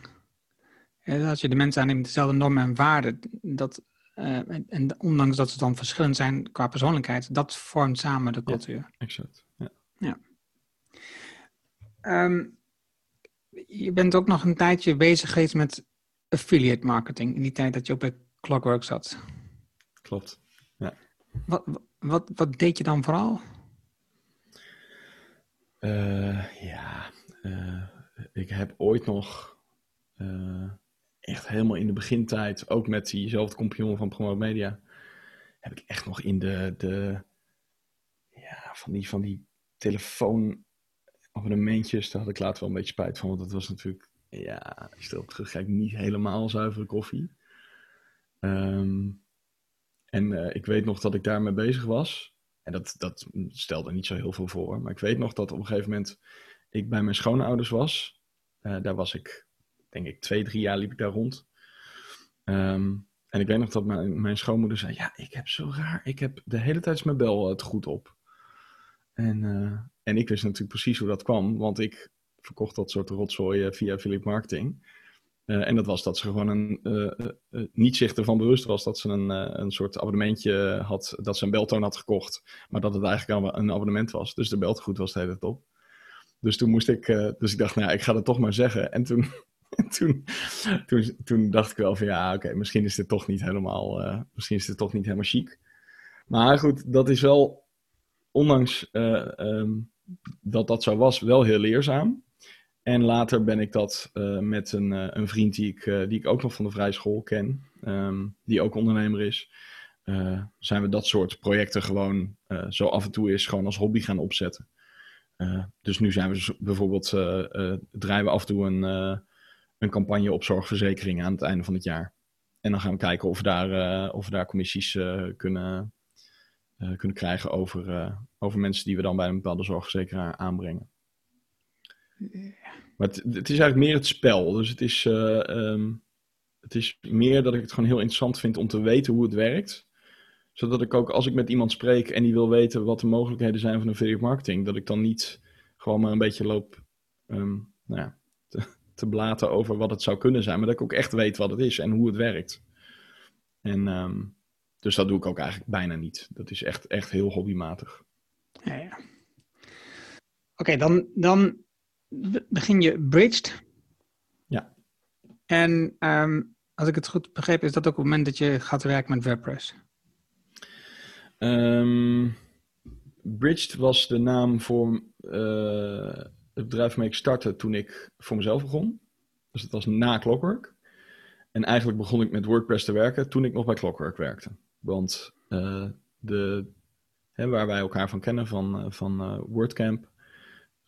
Als je de mensen aanneemt dezelfde normen en waarden, dat, en, en, ondanks dat ze dan verschillend zijn qua persoonlijkheid, dat vormt samen de cultuur. Ja, exact. Ja. ja. Ehm, je bent ook nog een tijdje bezig geweest met affiliate marketing in die tijd dat je op bij Clockwork zat. Klopt, ja. Wat, wat, wat deed je dan vooral? Uh, ja, uh, ik heb ooit nog uh, echt helemaal in de begintijd, ook met diezelfde compagnon van Promote Media, heb ik echt nog in de, de ja, van die, van die telefoonabonnementjes, daar had ik later wel een beetje spijt van, want dat was natuurlijk, ja, ik stel terug, niet helemaal zuivere koffie. Um, en ik weet nog dat ik daarmee bezig was. En dat, dat stelde niet zo heel veel voor. Maar ik weet nog dat op een gegeven moment ik bij mijn schoonouders was. Uh, daar was ik, denk ik, twee, drie jaar liep ik daar rond. Um, en ik weet nog dat mijn, mijn schoonmoeder zei: Ja, ik heb zo raar. Ik heb de hele tijd mijn bel het goed op. En, uh, en ik wist natuurlijk precies hoe dat kwam, want ik verkocht dat soort rotzooi via Philip Marketing. Uh, en dat was dat ze gewoon een, uh, niet zich ervan bewust was dat ze een, een soort abonnementje had, dat ze een beltoon had gekocht, maar dat het eigenlijk een abonnement was. Dus de beltegoed was de hele top. Dus toen moest ik, dus ik dacht, nou ik ga het toch maar zeggen. En toen, *laughs* toen, toen, toen dacht ik wel van ja, oké, misschien is dit toch niet helemaal, misschien is dit toch niet helemaal chic. Maar goed, dat is wel, ondanks um, dat dat zo was, wel heel leerzaam. En later ben ik dat uh, met een, uh, een vriend die ik, uh, die ik ook nog van de vrije school ken, um, die ook ondernemer is, zijn we dat soort projecten gewoon zo af en toe is gewoon als hobby gaan opzetten. dus nu zijn we bijvoorbeeld, draaien we af en toe een, een campagne op zorgverzekering aan het einde van het jaar. En dan gaan we kijken of we daar, of we daar commissies kunnen, kunnen krijgen over, over mensen die we dan bij een bepaalde zorgverzekeraar aanbrengen. Maar het, is eigenlijk meer het spel. Dus het is, uh, um, het is meer dat ik het gewoon heel interessant vind om te weten hoe het werkt. Zodat ik ook als ik met iemand spreek en die wil weten wat de mogelijkheden zijn van affiliate marketing, dat ik dan niet gewoon maar een beetje loop um, nou ja, te, te, blaten over wat het zou kunnen zijn. Maar dat ik ook echt weet wat het is en hoe het werkt. En um, dus dat doe ik ook eigenlijk bijna niet. Dat is echt, echt heel hobbymatig. Ja, ja. Oké, dan, dan begin je bridged. Ja. En um, als ik het goed begreep, is dat ook het moment dat je gaat werken met WordPress? Um, bridged was de naam voor uh, het bedrijf waarmee ik startte toen ik voor mezelf begon. Dus het was na Clockwork. En eigenlijk begon ik met WordPress te werken toen ik nog bij Clockwork werkte. Want uh, de, hè, waar wij elkaar van kennen, van, uh, van WordCamp,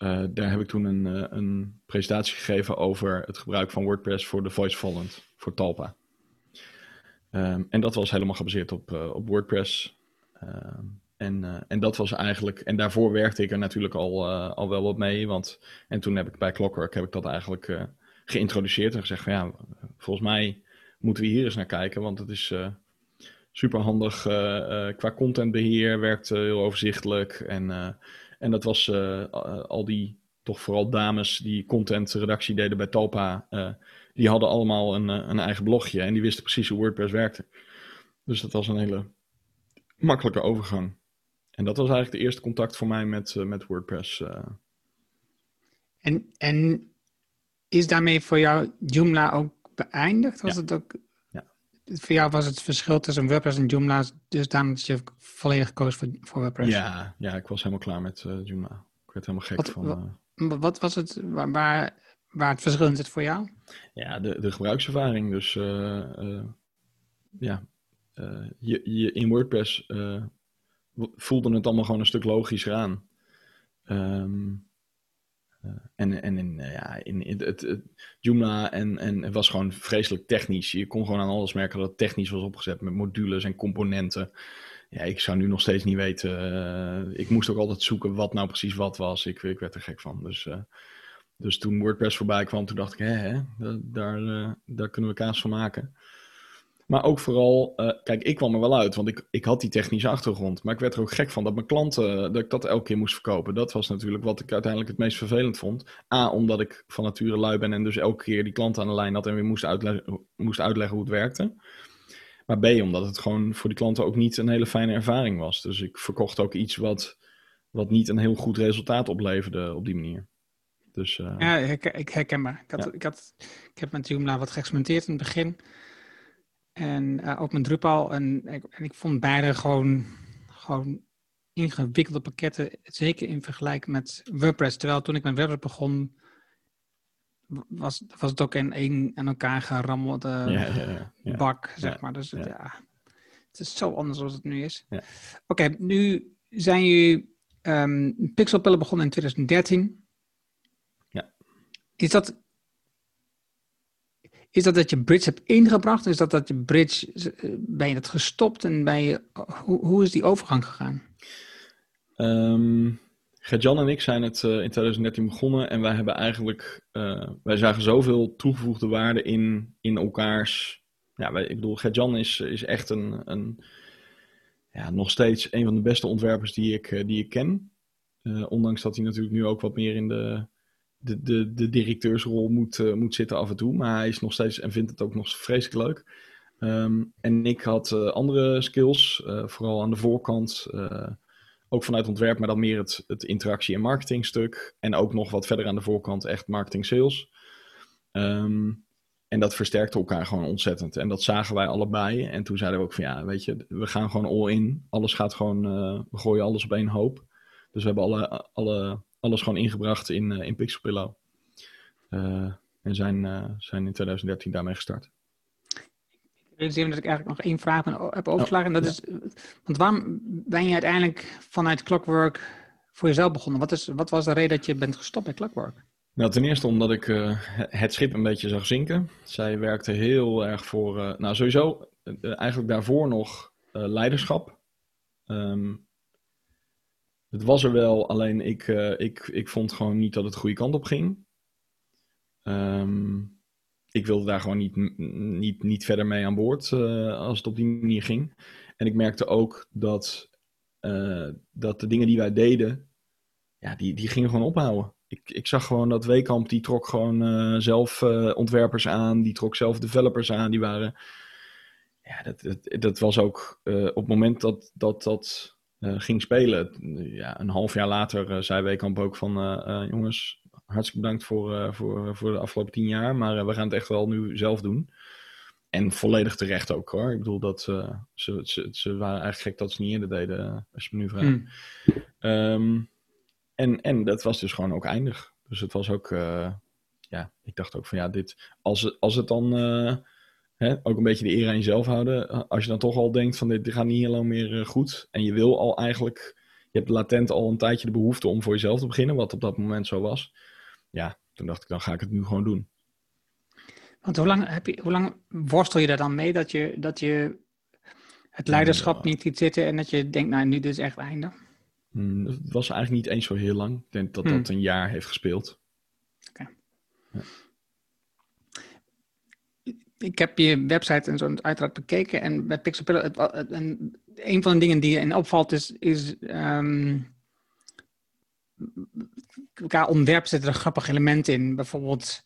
uh, daar heb ik toen een, uh, een, presentatie gegeven over het gebruik van WordPress voor de Voice Volent, voor Talpa. Um, en dat was helemaal gebaseerd op, uh, op WordPress. Um, en, en dat was eigenlijk, en daarvoor werkte ik er natuurlijk al, al wel wat mee. Want, en toen heb ik bij Clockwork heb ik dat eigenlijk geïntroduceerd en gezegd van ja, volgens mij moeten we hier eens naar kijken. Want het is super handig qua contentbeheer, werkt heel overzichtelijk en en dat was uh, al die, toch vooral dames die contentredactie deden bij Talpa. Uh, die hadden allemaal een, een eigen blogje en die wisten precies hoe WordPress werkte. Dus dat was een hele makkelijke overgang. En dat was eigenlijk de eerste contact voor mij met, uh, met WordPress. En, en is daarmee voor jou Joomla ook beëindigd? Was ja. het ook. Voor jou was het verschil tussen WordPress en Joomla dus daarom dat je volledig koos voor, voor WordPress? Ja, ja, ik was helemaal klaar met uh, Joomla. Ik werd helemaal gek wat, van... Uh... Wat was het waar, waar, waar het verschil in zit voor jou? Ja, de, de gebruikservaring. Dus uh, ja, je, je, in WordPress voelde het allemaal gewoon een stuk logischer aan. Um, en en in, uh, ja, in, in het, het, Joomla en, en het was gewoon vreselijk technisch. Je kon gewoon aan alles merken dat het technisch was opgezet met modules en componenten. Ja, ik zou nu nog steeds niet weten. Uh, ik moest ook altijd zoeken wat nou precies wat was. Ik, ik werd er gek van. Dus, dus toen WordPress voorbij kwam, toen dacht ik, hè daar, daar kunnen we kaas van maken. Maar ook vooral, uh, kijk, ik kwam er wel uit, want ik, ik had die technische achtergrond. Maar ik werd er ook gek van dat mijn klanten, dat ik dat elke keer moest verkopen. Dat was natuurlijk wat ik uiteindelijk het meest vervelend vond. A, omdat ik van nature lui ben en dus elke keer die klant aan de lijn had en weer moest uitleggen, moest uitleggen hoe het werkte. Maar B, omdat het gewoon voor die klanten ook niet een hele fijne ervaring was. Dus ik verkocht ook iets wat, wat niet een heel goed resultaat opleverde op die manier. Dus, uh, ja, ik, ik herken me. Ik, had, ja. ik, had, ik heb met Joomla wat geëxperimenteerd in het begin. En uh, ook met Drupal. En, en ik vond beide gewoon, gewoon ingewikkelde pakketten. Zeker in vergelijking met WordPress. Terwijl toen ik met WordPress begon, was, was het ook in één aan elkaar gerammelde ja, ja, ja, bak, zeg maar. Dus ja. het is zo anders als het nu is. Oké, okay, nu zijn jullie um, Pixelpillen begonnen in 2013. Ja. Is dat is dat dat je Bridge hebt ingebracht? Is dat dat je Bridge, ben je dat gestopt en ben je, hoe, hoe is die overgang gegaan? Um, Gert-Jan en ik zijn het uh, in 2013 begonnen en wij hebben eigenlijk, uh, wij zagen zoveel toegevoegde waarde in, in elkaars, ja, wij, ik bedoel, Gert-Jan is, is echt een, een, ja, nog steeds een van de beste ontwerpers die ik, die ik ken. ondanks dat hij natuurlijk nu ook wat meer in de, de, de, de directeursrol moet, uh, moet zitten af en toe. Maar hij is nog steeds en vindt het ook nog vreselijk leuk. Um, en ik had uh, andere skills, uh, vooral aan de voorkant. ook vanuit ontwerp, maar dan meer het, het interactie- en marketingstuk. En ook nog wat verder aan de voorkant echt marketing-sales. Um, en dat versterkte elkaar gewoon ontzettend. En dat zagen wij allebei. En toen zeiden we ook van ja, weet je, we gaan gewoon all in. Alles gaat gewoon, we gooien alles op één hoop. Dus we hebben alle, alle alles gewoon ingebracht in, uh, in Pixelpillow. Uh, en zijn, uh, zijn in 2013 daarmee gestart. Ik realiseer dat ik eigenlijk nog één vraag heb overgeslagen. Oh, en dat ja. is, want waarom ben je uiteindelijk vanuit Clockwork voor jezelf begonnen? Wat, is, wat was de reden dat je bent gestopt bij Clockwork? Nou, ten eerste omdat ik uh, het schip een beetje zag zinken. Zij werkte heel erg voor, uh, nou sowieso uh, eigenlijk daarvoor nog leiderschap. Um, het was er wel, alleen ik, uh, ik, ik vond gewoon niet dat het de goede kant op ging. Um, ik wilde daar gewoon niet, niet, niet verder mee aan boord uh, als het op die manier ging. En ik merkte ook dat, uh, dat de dingen die wij deden, ja, die, die gingen gewoon ophouden. Ik, ik zag gewoon dat Weekamp, die trok gewoon zelf ontwerpers aan, die trok zelf developers aan, die waren... Ja, dat, dat, dat was ook op het moment dat dat, dat ging spelen. Ja, een half jaar later uh, zei Weekamp ook van... Uh, jongens, hartstikke bedankt voor, voor, voor de afgelopen tien jaar... maar we gaan het echt wel nu zelf doen. En volledig terecht ook hoor. Ik bedoel, dat, ze, ze, ze waren eigenlijk gek dat ze niet eerder deden, als je me nu vraagt. Mm. Um, en, en dat was dus gewoon ook eindig. Dus het was ook... ja, ik dacht ook van ja, dit... Als, als het dan Hè, ook een beetje de eer aan jezelf houden. Als je dan toch al denkt van dit, dit gaat niet heel lang meer uh, goed. En je wil al eigenlijk, je hebt latent al een tijdje de behoefte om voor jezelf te beginnen. Wat op dat moment zo was. Ja, toen dacht ik dan ga ik het nu gewoon doen. Want hoe lang, heb je, hoe lang worstel je daar dan mee dat je, dat je het leiderschap ja. niet ziet zitten en dat je denkt, nou nu dit is echt einde? Hmm, het was eigenlijk niet eens zo heel lang. Ik denk dat hmm. dat een jaar heeft gespeeld. Oké. Okay. Ja ik heb je website en zo uiteraard bekeken. En bij Pixel en een van de dingen die in opvalt is, is um, qua ontwerp zitten er grappige elementen in. Bijvoorbeeld,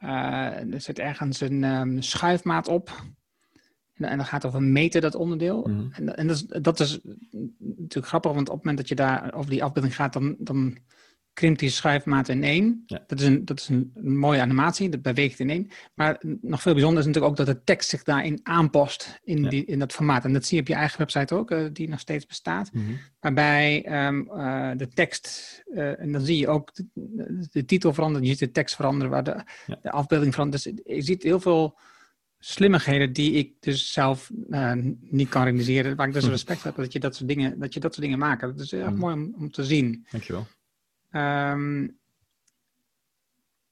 uh, er zit ergens een um, schuifmaat op. En, en dan gaat het over meten, dat onderdeel. Mm. En, en dat, is, dat is natuurlijk grappig, want op het moment dat je daar over die afbeelding gaat, dan, dan krimpt die schuifmaat in één. Ja. Dat is, een, dat is een, mooie animatie, dat beweegt in één. Maar nog veel bijzonder is natuurlijk ook dat de tekst zich daarin aanpast in, ja. die, in dat formaat. En dat zie je op je eigen website ook, uh, die nog steeds bestaat. Mm -hmm. Waarbij um, uh, de tekst, uh, en dan zie je ook de, de, titel veranderen, je ziet de tekst veranderen, waar de, ja. de afbeelding verandert. Dus je ziet heel veel slimmigheden die ik dus zelf niet kan realiseren. Waar ik dus respect heb dat je dat soort dingen, dat je dat soort dingen maakt. Dat is echt mm. mooi om, om te zien. Dankjewel. Um,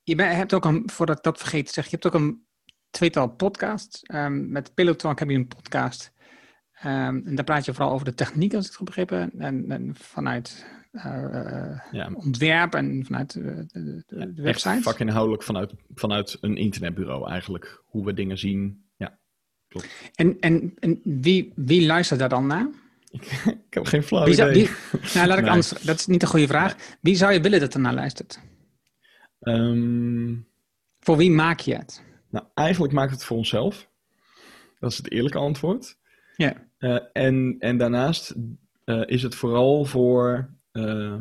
je hebt ook een, voordat ik dat vergeet zeggen, je hebt ook een tweetal podcasts. Um, met Pillow Talk heb je een podcast. Um, en daar praat je vooral over de techniek, als ik het goed begrepen en, en vanuit uh, ja. ontwerp en vanuit de, de, de, de website. Vakinhoudelijk vanuit, vanuit een internetbureau eigenlijk. Hoe we dingen zien. Ja, klopt. En, en, en wie, wie luistert daar dan naar? Ik, ik heb geen flauw Wie zou, idee. wie, nou, laat ik Nee. anders, dat is niet een goede vraag. Wie zou je willen dat er naar luistert? Ehm, Voor wie maak je het? nou, eigenlijk maakt het voor onszelf. Dat is het eerlijke antwoord. Ja. Eh, en, en daarnaast eh, is het vooral voor eh,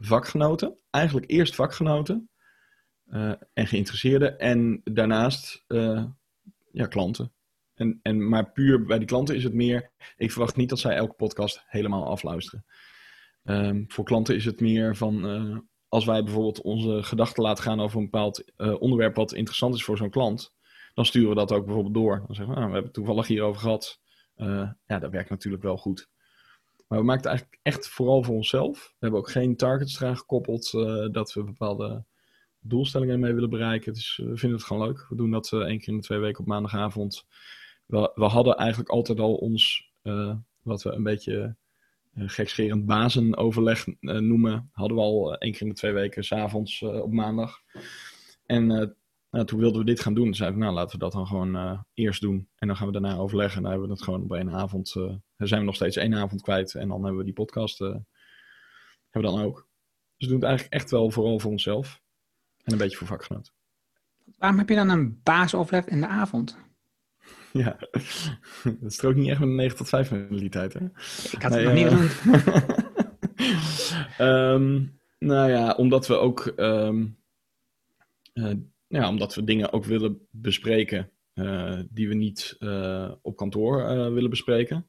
vakgenoten. Eigenlijk eerst vakgenoten en geïnteresseerden. En daarnaast ja, klanten. En, en, maar puur bij die klanten is het meer... Ik verwacht niet dat zij elke podcast helemaal afluisteren. Ehm, voor klanten is het meer van... eh, als wij bijvoorbeeld onze gedachten laten gaan over een bepaald eh, onderwerp... wat interessant is voor zo'n klant... dan sturen we dat ook bijvoorbeeld door. Dan zeggen we, nou, we hebben het toevallig hierover gehad... Eh, ja, dat werkt natuurlijk wel goed. Maar we maken het eigenlijk echt vooral voor onszelf. We hebben ook geen targets eraan gekoppeld dat we bepaalde doelstellingen mee willen bereiken. We vinden het gewoon leuk. We doen dat één keer in de twee weken op maandagavond. We, we hadden eigenlijk altijd al ons, eh, wat we een beetje eh, gekscherend bazenoverleg eh, noemen, hadden we al één keer in de twee weken, s'avonds uh, op maandag. En nou, toen wilden we dit gaan doen. Toen zeiden we, nou laten we dat dan gewoon uh, eerst doen. En dan gaan we daarna overleggen. En dan hebben we het gewoon op één avond. Uh, dan zijn we nog steeds één avond kwijt. En dan hebben we die podcast uh, hebben we dan ook. Dus we doen het eigenlijk echt wel vooral voor onszelf. En een beetje voor vakgenoten. Waarom heb je dan een baasoverleg in de avond? *laughs* Ja, dat strookt niet echt met een 9 tot 5 mentaliteit, hè? Ik had het nee, nog niet genoemd. *laughs* um, nou ja, omdat we ook... Um, ja, omdat we dingen ook willen bespreken uh, die we niet uh, op kantoor uh, willen bespreken.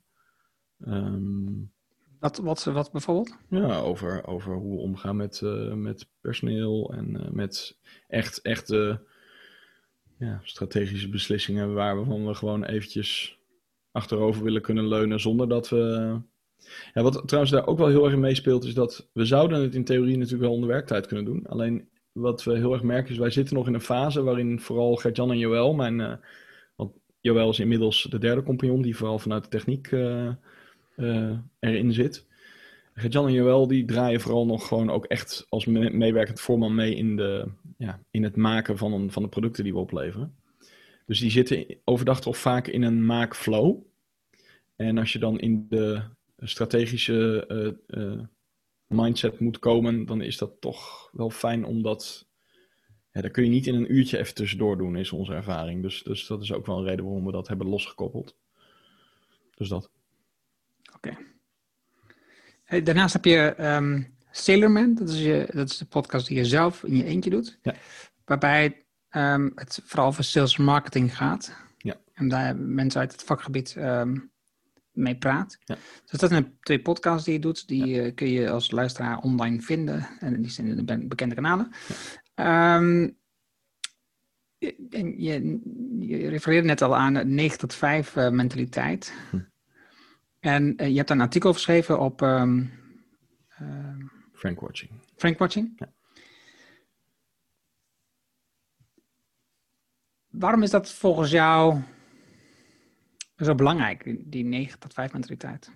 Um, wat, wat, wat bijvoorbeeld? Ja, over, over hoe we omgaan met, met personeel en met echt, echt ja, strategische beslissingen waarvan we gewoon eventjes achterover willen kunnen leunen zonder dat we... Ja, wat trouwens daar ook wel heel erg in meespeelt is dat we zouden het in theorie natuurlijk wel onder werktijd kunnen doen. Alleen wat we heel erg merken is, wij zitten nog in een fase waarin vooral Gert-Jan en Joël, mijn, uh, want Joël is inmiddels de derde compagnon die vooral vanuit de techniek uh, uh, erin zit. Gert-Jan en Joël die draaien vooral nog gewoon ook echt als me meewerkend voorman mee in, de, ja, in het maken van, een, van de producten die we opleveren. Dus die zitten overdag toch vaak in een maakflow. En als je dan in de strategische mindset moet komen, dan is dat toch wel fijn omdat. Ja, dat kun je niet in een uurtje even tussendoor doen, is onze ervaring. Dus, dus dat is ook wel een reden waarom we dat hebben losgekoppeld. Dus dat. Oké. Daarnaast heb je um, Sailorman, dat is, je, dat is de podcast die je zelf in je eentje doet. Ja. Waarbij um, het vooral over sales en marketing gaat. Ja. En daar mensen uit het vakgebied um, mee praat. Ja. Dus dat zijn twee podcasts die je doet. Die ja. uh, kun je als luisteraar online vinden. En die zijn in de bekende kanalen. Ja. Um, en je, je, refereerde net al aan de 9 tot 5 uh, mentaliteit. Hm. En uh, je hebt daar een artikel geschreven op... Um, Frankwatching. Frankwatching? Ja. Waarom is dat volgens jou zo belangrijk, die 9 tot 5 mentaliteit?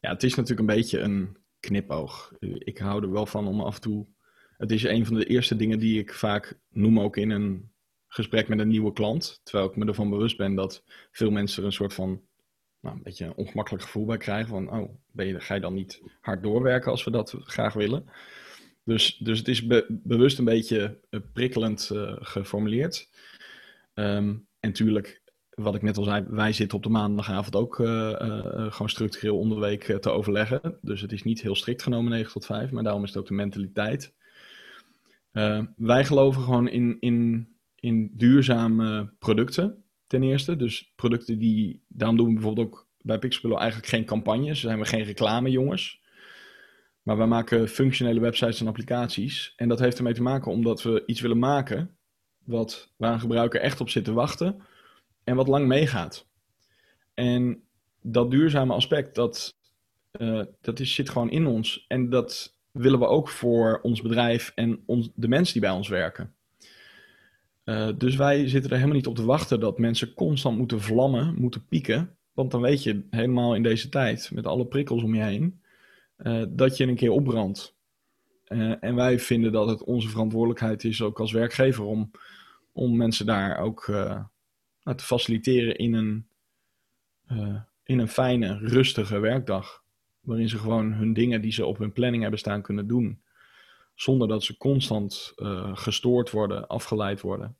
Ja, het is natuurlijk een beetje een knipoog. Ik hou er wel van om af en toe. Het is een van de eerste dingen die ik vaak noem ook in een gesprek met een nieuwe klant. Terwijl ik me ervan bewust ben dat veel mensen er een soort van. Nou, een beetje een ongemakkelijk gevoel bij krijgen. Van, oh, ben je, ga je dan niet hard doorwerken als we dat graag willen? Dus, dus het is be, bewust een beetje prikkelend uh, geformuleerd. Um, en natuurlijk, wat ik net al zei, wij zitten op de maandagavond ook uh, gewoon structureel onder de week te overleggen. Dus het is niet heel strikt genomen 9 tot 5, maar daarom is het ook de mentaliteit. Uh, wij geloven gewoon in, in, in duurzame producten, ten eerste. Dus producten die, daarom doen we bijvoorbeeld ook bij Pixelpillow eigenlijk geen campagnes. Zijn we geen reclamejongens. Maar wij maken functionele websites en applicaties. En dat heeft ermee te maken omdat we iets willen maken wat, waar een gebruiker echt op zit te wachten en wat lang meegaat. En dat duurzame aspect, dat, uh, dat is, zit gewoon in ons. En dat willen we ook voor ons bedrijf en ons, de mensen die bij ons werken. Uh, dus wij zitten er helemaal niet op te wachten dat mensen constant moeten vlammen, moeten pieken. Want dan weet je helemaal in deze tijd, met alle prikkels om je heen, uh, dat je een keer opbrandt. Uh, en wij vinden dat het onze verantwoordelijkheid is, ook als werkgever, om, om mensen daar ook nou, te faciliteren in een, in een fijne, rustige werkdag. Waarin ze gewoon hun dingen die ze op hun planning hebben staan kunnen doen. Zonder dat ze constant uh, gestoord worden, afgeleid worden.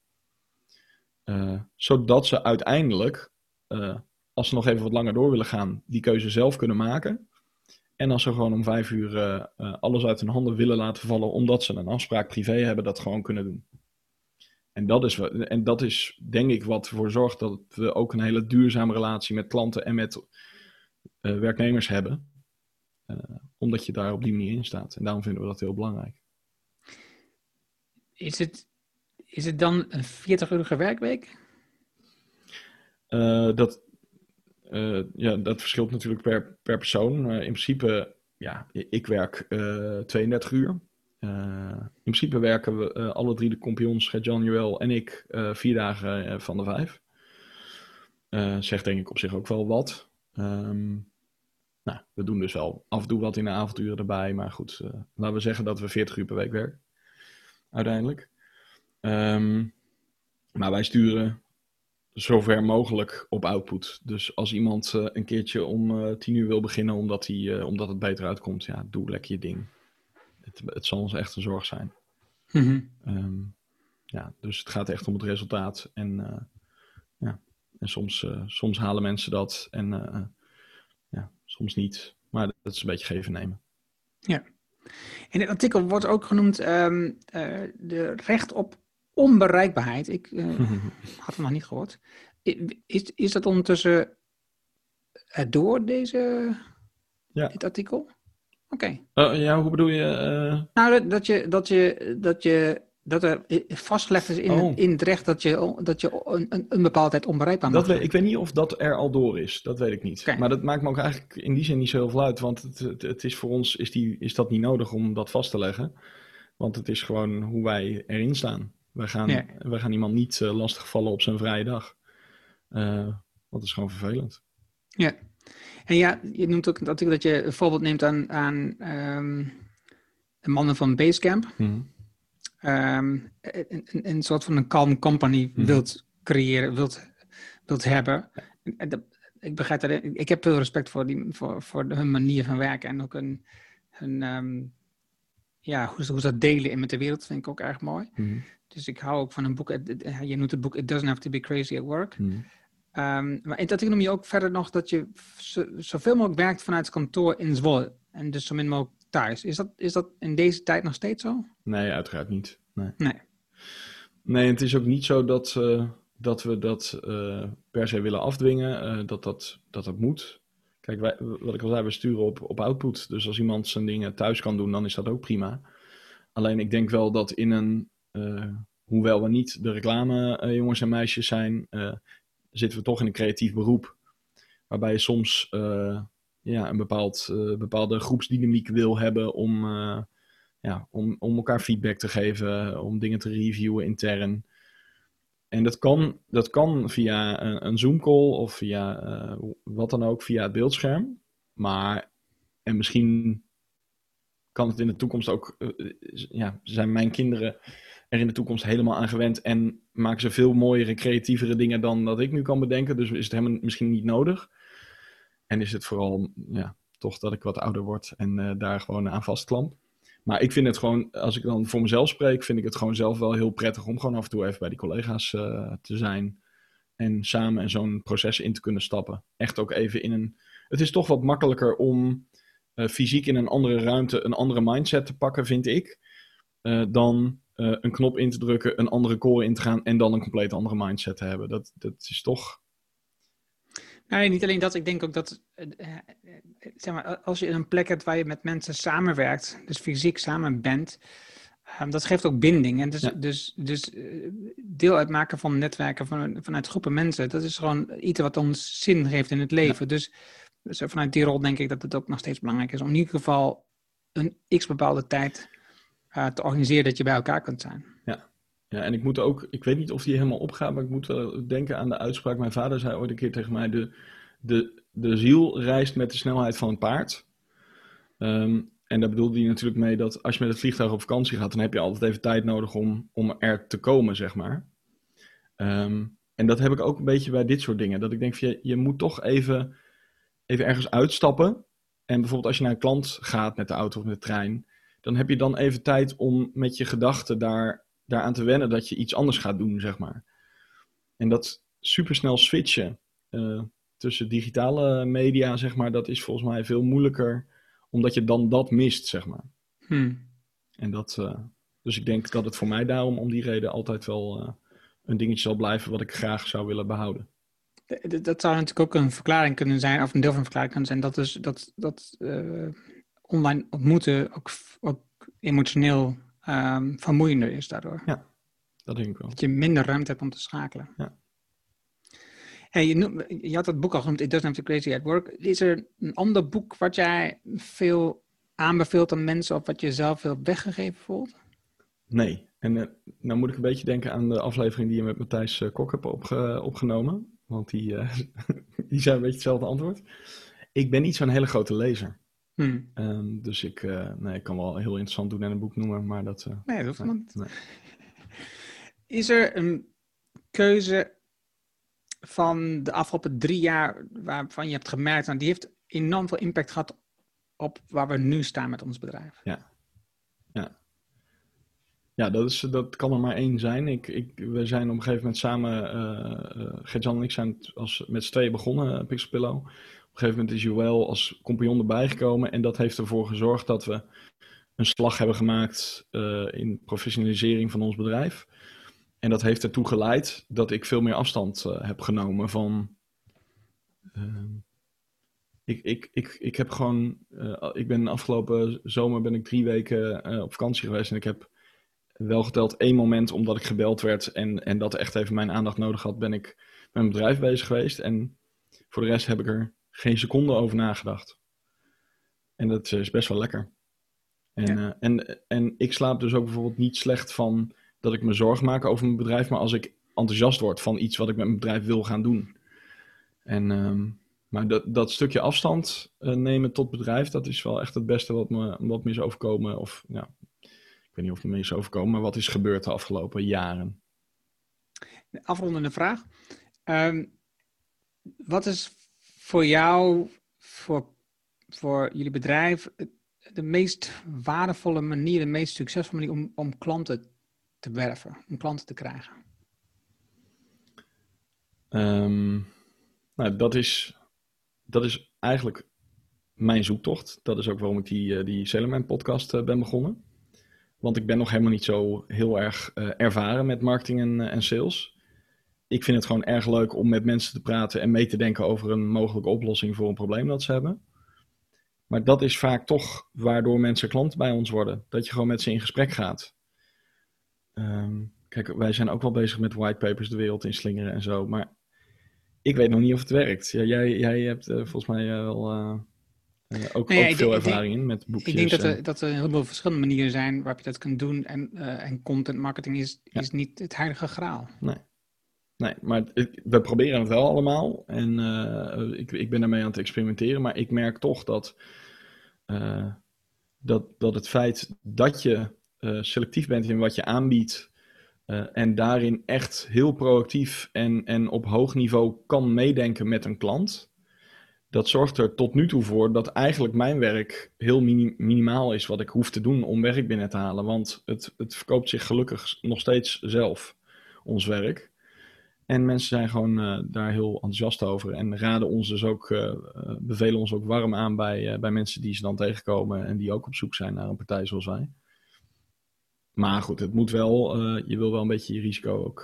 Uh, zodat ze uiteindelijk, als ze nog even wat langer door willen gaan, die keuze zelf kunnen maken. En als ze gewoon om vijf uur alles uit hun handen willen laten vallen, omdat ze een afspraak privé hebben, dat gewoon kunnen doen. En dat, is, en dat is denk ik wat ervoor zorgt dat we ook een hele duurzame relatie met klanten en met werknemers hebben. Omdat je daar op die manier in staat. En daarom vinden we dat heel belangrijk. Is het, is het dan een 40-urige werkweek? Uh, dat, ja, dat verschilt natuurlijk per, per persoon. in principe, ja, ik werk 32 uur. Uh, in principe werken we uh, alle drie de kompions, Gert-Jan, en ik, uh, vier dagen van de vijf. zegt denk ik op zich ook wel wat. Um, nou, we doen dus wel af en toe wat in de avonduren erbij. Maar goed, laten we zeggen dat we 40 uur per week werken. Uiteindelijk. Um, maar wij sturen zover mogelijk op output. Dus als iemand een keertje om tien uur wil beginnen omdat, hij, omdat het beter uitkomt, ja, doe lekker je ding het, het zal ons echt een zorg zijn. Mm um, ja, dus het gaat echt om het resultaat. En, ja, en soms, soms halen mensen dat en ja, soms niet. Maar dat is een beetje geven nemen. Ja. In het artikel wordt ook genoemd um, de recht op onbereikbaarheid. Ik *laughs* had het nog niet gehoord. Is, is dat ondertussen door deze, ja. dit artikel? Oké. Okay. Uh, ja, hoe bedoel je? Nou, dat je, dat je, dat je, dat er vastgelegd is in, oh. in het recht dat je, dat je een, een, bepaalde tijd onbereikbaar dat weet, Ik weet niet of dat er al door is. Dat weet ik niet. Okay. Maar dat maakt me ook eigenlijk in die zin niet zo heel veel uit. Want het, het, het, is voor ons is, die, is dat niet nodig om dat vast te leggen. Want het is gewoon hoe wij erin staan. Wij gaan, ja. wij gaan iemand niet uh, lastigvallen op zijn vrije dag. Uh, dat is gewoon vervelend. Ja. En ja, je noemt ook natuurlijk dat je een voorbeeld neemt aan, aan um, de mannen van Basecamp. Mm -hmm. Um, een, een, soort van een calm company mm -hmm. wilt creëren, wilt, wilt hebben. En dat, ik begrijp dat. Ik heb veel respect voor, die, voor, voor hun manier van werken en ook hun, hun um, ja, hoe, hoe ze dat delen in met de wereld vind ik ook erg mooi. Mm -hmm. Dus ik hou ook van een boek. Je noemt het boek It Doesn't Have to Be Crazy at Work. Um, maar in dat noem je ook verder nog dat je zoveel mogelijk werkt vanuit het kantoor in Zwolle. En dus zo min mogelijk thuis. Is dat, is dat in deze tijd nog steeds zo? Nee, uiteraard niet. Nee. Nee, nee het is ook niet zo dat, uh, dat we dat uh, per se willen afdwingen. Uh, dat, dat, dat dat moet. Kijk, wij, wat ik al zei, we sturen op, op output. Dus als iemand zijn dingen thuis kan doen, dan is dat ook prima. Alleen ik denk wel dat in een, hoewel we niet de reclame jongens en meisjes zijn, zitten we toch in een creatief beroep. Waarbij je soms ja, een bepaald, uh, bepaalde groepsdynamiek wil hebben om, uh, ja, om, om elkaar feedback te geven, om dingen te reviewen intern. En dat kan, dat kan via een, een Zoom-call of via wat dan ook, via het beeldscherm. Maar, en misschien kan het in de toekomst ook, ja, zijn mijn kinderen er in de toekomst helemaal aan gewend en maken ze veel mooiere, creatievere dingen dan dat ik nu kan bedenken. Dus is het helemaal misschien niet nodig. En is het vooral, ja, toch dat ik wat ouder word en uh, daar gewoon aan vastklamp. Maar ik vind het gewoon, als ik dan voor mezelf spreek, vind ik het gewoon zelf wel heel prettig om gewoon af en toe even bij die collega's uh, te zijn. En samen in zo'n proces in te kunnen stappen. Echt ook even in een. Het is toch wat makkelijker om uh, fysiek in een andere ruimte een andere mindset te pakken, vind ik. dan een knop in te drukken, een andere core in te gaan en dan een compleet andere mindset te hebben. Dat, dat is toch. Nee, niet alleen dat. Ik denk ook dat, uh, zeg maar, als je een plek hebt waar je met mensen samenwerkt, dus fysiek samen bent, um, dat geeft ook binding. En dus, ja. dus, dus deel uitmaken van netwerken van, vanuit groepen mensen, dat is gewoon iets wat ons zin geeft in het leven. Ja. Dus, dus vanuit die rol denk ik dat het ook nog steeds belangrijk is om in ieder geval een x bepaalde tijd uh, te organiseren dat je bij elkaar kunt zijn. Ja. Ja, en ik moet ook, ik weet niet of die helemaal opgaat, maar ik moet wel denken aan de uitspraak. Mijn vader zei ooit een keer tegen mij: de, de, de ziel reist met de snelheid van een paard. Um, en daar bedoelde hij natuurlijk mee dat als je met het vliegtuig op vakantie gaat, dan heb je altijd even tijd nodig om, om er te komen, zeg maar. Um, en dat heb ik ook een beetje bij dit soort dingen. Dat ik denk je, je moet toch even, even ergens uitstappen. En bijvoorbeeld als je naar een klant gaat met de auto of met de trein, dan heb je dan even tijd om met je gedachten daar, daaraan te wennen dat je iets anders gaat doen, zeg maar. En dat supersnel switchen uh, tussen digitale media, zeg maar, dat is volgens mij veel moeilijker, omdat je dan dat mist, zeg maar. Hmm. En dat, uh, dus ik denk dat het voor mij daarom om die reden altijd wel uh, een dingetje zal blijven wat ik graag zou willen behouden. Dat zou natuurlijk ook een verklaring kunnen zijn, of een deel van een verklaring kunnen zijn, dat, dus, dat, dat online ontmoeten ook, ook emotioneel um, vermoeiender is daardoor. Ja, dat denk ik wel. Dat je minder ruimte hebt om te schakelen. Ja. Hey, je, je, had dat boek al genoemd, It Doesn't Have to Crazy at Work. Is er een ander boek wat jij veel aanbeveelt aan mensen of wat je zelf veel weggegeven voelt? Nee. En uh, nou moet ik een beetje denken aan de aflevering die je met Matthijs uh, Kok hebt opge opgenomen. Want die, uh, *laughs* die zei een beetje hetzelfde antwoord. Ik ben niet zo'n hele grote lezer. Hmm. Um, dus ik, nee, ik kan wel heel interessant doen en een boek noemen, maar dat... nee, dat hoeft nee, niet. nee. *laughs* Is er een keuze van de afgelopen drie jaar waarvan je hebt gemerkt, nou, die heeft enorm veel impact gehad op waar we nu staan met ons bedrijf? Ja. Ja. Ja, dat, is, dat kan er maar één zijn. Ik, ik, we zijn op een gegeven moment samen, uh, uh, en ik zijn als, met z'n tweeën begonnen, uh, Pixel Pillow. Op een gegeven moment is Joël als compagnon erbij gekomen en dat heeft ervoor gezorgd dat we een slag hebben gemaakt in professionalisering van ons bedrijf. En dat heeft ertoe geleid dat ik veel meer afstand uh, heb genomen van. Uh, ik, ik, ik, ik heb gewoon. Ik ben afgelopen zomer ben ik drie weken op vakantie geweest. En ik heb wel geteld één moment omdat ik gebeld werd. En, en dat echt even mijn aandacht nodig had. Ben ik met mijn bedrijf bezig geweest. En voor de rest heb ik er geen seconde over nagedacht. En dat is best wel lekker. En, ja. en, en ik slaap dus ook bijvoorbeeld niet slecht van dat ik me zorgen maak over mijn bedrijf, maar als ik enthousiast word van iets wat ik met mijn bedrijf wil gaan doen. En, um, maar dat, dat stukje afstand uh, nemen tot bedrijf, dat is wel echt het beste wat me, wat me is overkomen. Of ja, ik weet niet of het me is overkomen, maar wat is gebeurd de afgelopen jaren. Afrondende vraag. Um, wat is voor jou, voor, voor jullie bedrijf, de meest waardevolle manier, de meest succesvolle manier om, om klanten te werven, om klanten te krijgen? Um, nou, dat is, dat is eigenlijk mijn zoektocht. Dat is ook waarom ik die, uh, die podcast uh, ben begonnen. Want ik ben nog helemaal niet zo heel erg uh, ervaren met marketing en, en sales. Ik vind het gewoon erg leuk om met mensen te praten en mee te denken over een mogelijke oplossing voor een probleem dat ze hebben. Maar dat is vaak toch waardoor mensen klant bij ons worden. Dat je gewoon met ze in gesprek gaat. Um, kijk, wij zijn ook wel bezig met whitepapers de wereld in slingeren en zo. Maar ik weet nog niet of het werkt. Ja, jij, jij hebt uh, volgens mij uh, wel uh, ook, nee, ook veel denk, ervaring denk, in met boekjes. Ik denk dat er, dat er een heleboel verschillende manieren zijn waarop je dat kunt doen. En, en content marketing is, ja. is niet het heilige graal. Nee. Nee, maar we proberen het wel allemaal. En ik, ik ben ermee aan het experimenteren. Maar ik merk toch dat, dat, dat het feit dat je uh, selectief bent in wat je aanbiedt. En daarin echt heel proactief en, en op hoog niveau kan meedenken met een klant. Dat zorgt er tot nu toe voor dat eigenlijk mijn werk heel minim minimaal is wat ik hoef te doen om werk binnen te halen. Want het, het verkoopt zich gelukkig nog steeds zelf, ons werk. En mensen zijn gewoon uh, daar heel enthousiast over en raden ons dus ook, uh, bevelen ons ook warm aan bij, bij mensen die ze dan tegenkomen en die ook op zoek zijn naar een partij zoals wij. Maar goed, het moet wel, je wil wel een beetje je risico ook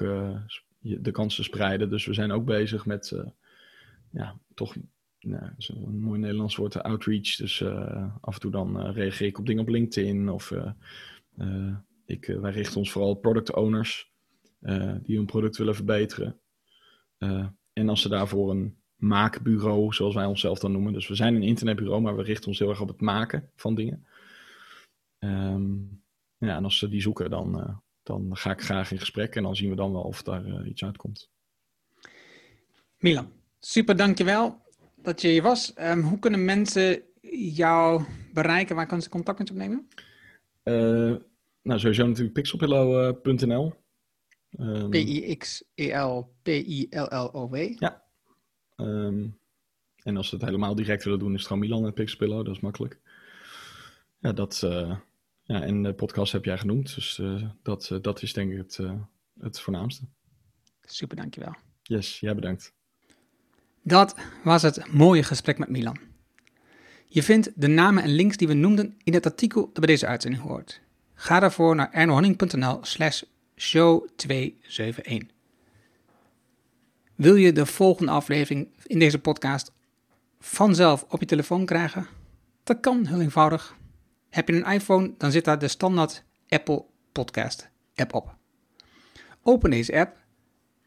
de kansen spreiden. Dus we zijn ook bezig met, ja, toch, nou, een mooi Nederlands woord, outreach. Dus af en toe dan reageer ik op dingen op LinkedIn. Of ik, wij richten ons vooral op product owners die hun product willen verbeteren. en als ze daarvoor een maakbureau, zoals wij onszelf dan noemen. Dus we zijn een internetbureau, maar we richten ons heel erg op het maken van dingen. Um, ja, en als ze die zoeken, dan, uh, dan ga ik graag in gesprek en dan zien we dan wel of daar iets uitkomt. Milan, super dankjewel dat je hier was. Um, hoe kunnen mensen jou bereiken? Waar kunnen ze contact met je opnemen? Nou, sowieso natuurlijk pixelpillow.nl. Ehm, P-I-X-E-L-P-I-L-L-O-W. Ja. Ehm, en als ze het helemaal direct willen doen, is het gewoon Milan en Pixelpillow. Dat is makkelijk. Ja, dat, eh, ja, en de podcast heb jij genoemd. Dus eh, dat, eh, dat is denk ik het, eh, het voornaamste. Super, dankjewel. Yes, jij bedankt. Dat was het mooie gesprek met Milan. Je vindt de namen en links die we noemden in het artikel dat bij deze uitzending hoort. Ga daarvoor naar ernohanning.nl slash show 271. Wil je de volgende aflevering in deze podcast vanzelf op je telefoon krijgen? Dat kan heel eenvoudig. Heb je een iPhone, dan zit daar de standaard Apple Podcast app op. Open deze app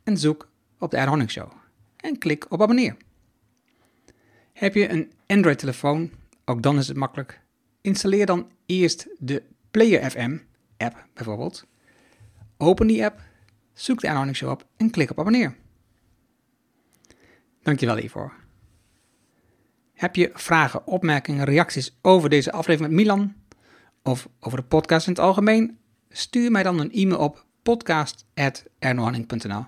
en zoek op de Ernohanning Show en klik op abonneer. Heb je een Android-telefoon, ook dan is het makkelijk. Installeer dan eerst de Player FM app bijvoorbeeld. Open die app, zoek de Ernohanning Show op en klik op abonneer. Dankjewel hiervoor. Heb je vragen, opmerkingen, reacties over deze aflevering met Milan of over de podcast in het algemeen? Stuur mij dan een e-mail op podcast.ernohanning.nl.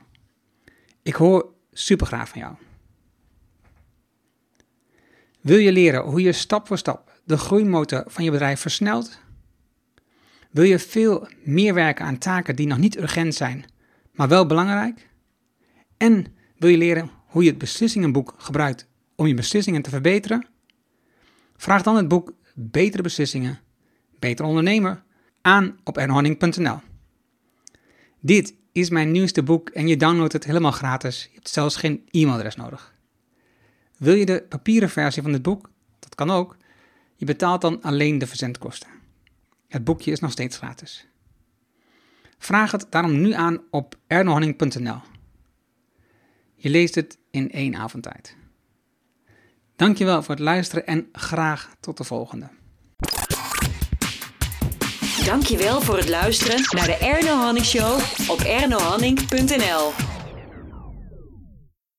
Ik hoor super graag van jou. Wil je leren hoe je stap voor stap de groeimotor van je bedrijf versnelt? Wil je veel meer werken aan taken die nog niet urgent zijn, maar wel belangrijk? En wil je leren hoe je het beslissingenboek gebruikt om je beslissingen te verbeteren? Vraag dan het boek Betere Beslissingen, Beter Ondernemer aan op ernohanning.nl. Dit is mijn nieuwste boek en je downloadt het helemaal gratis. Je hebt zelfs geen e-mailadres nodig. Wil je de papieren versie van dit boek? Dat kan ook. Je betaalt dan alleen de verzendkosten. Het boekje is nog steeds gratis. Vraag het daarom nu aan op ernohanning.nl. Je leest het in één avondtijd. Dankjewel voor het luisteren en graag tot de volgende. Dankjewel voor het luisteren naar de Erno Hanning Show op ernohanning.nl.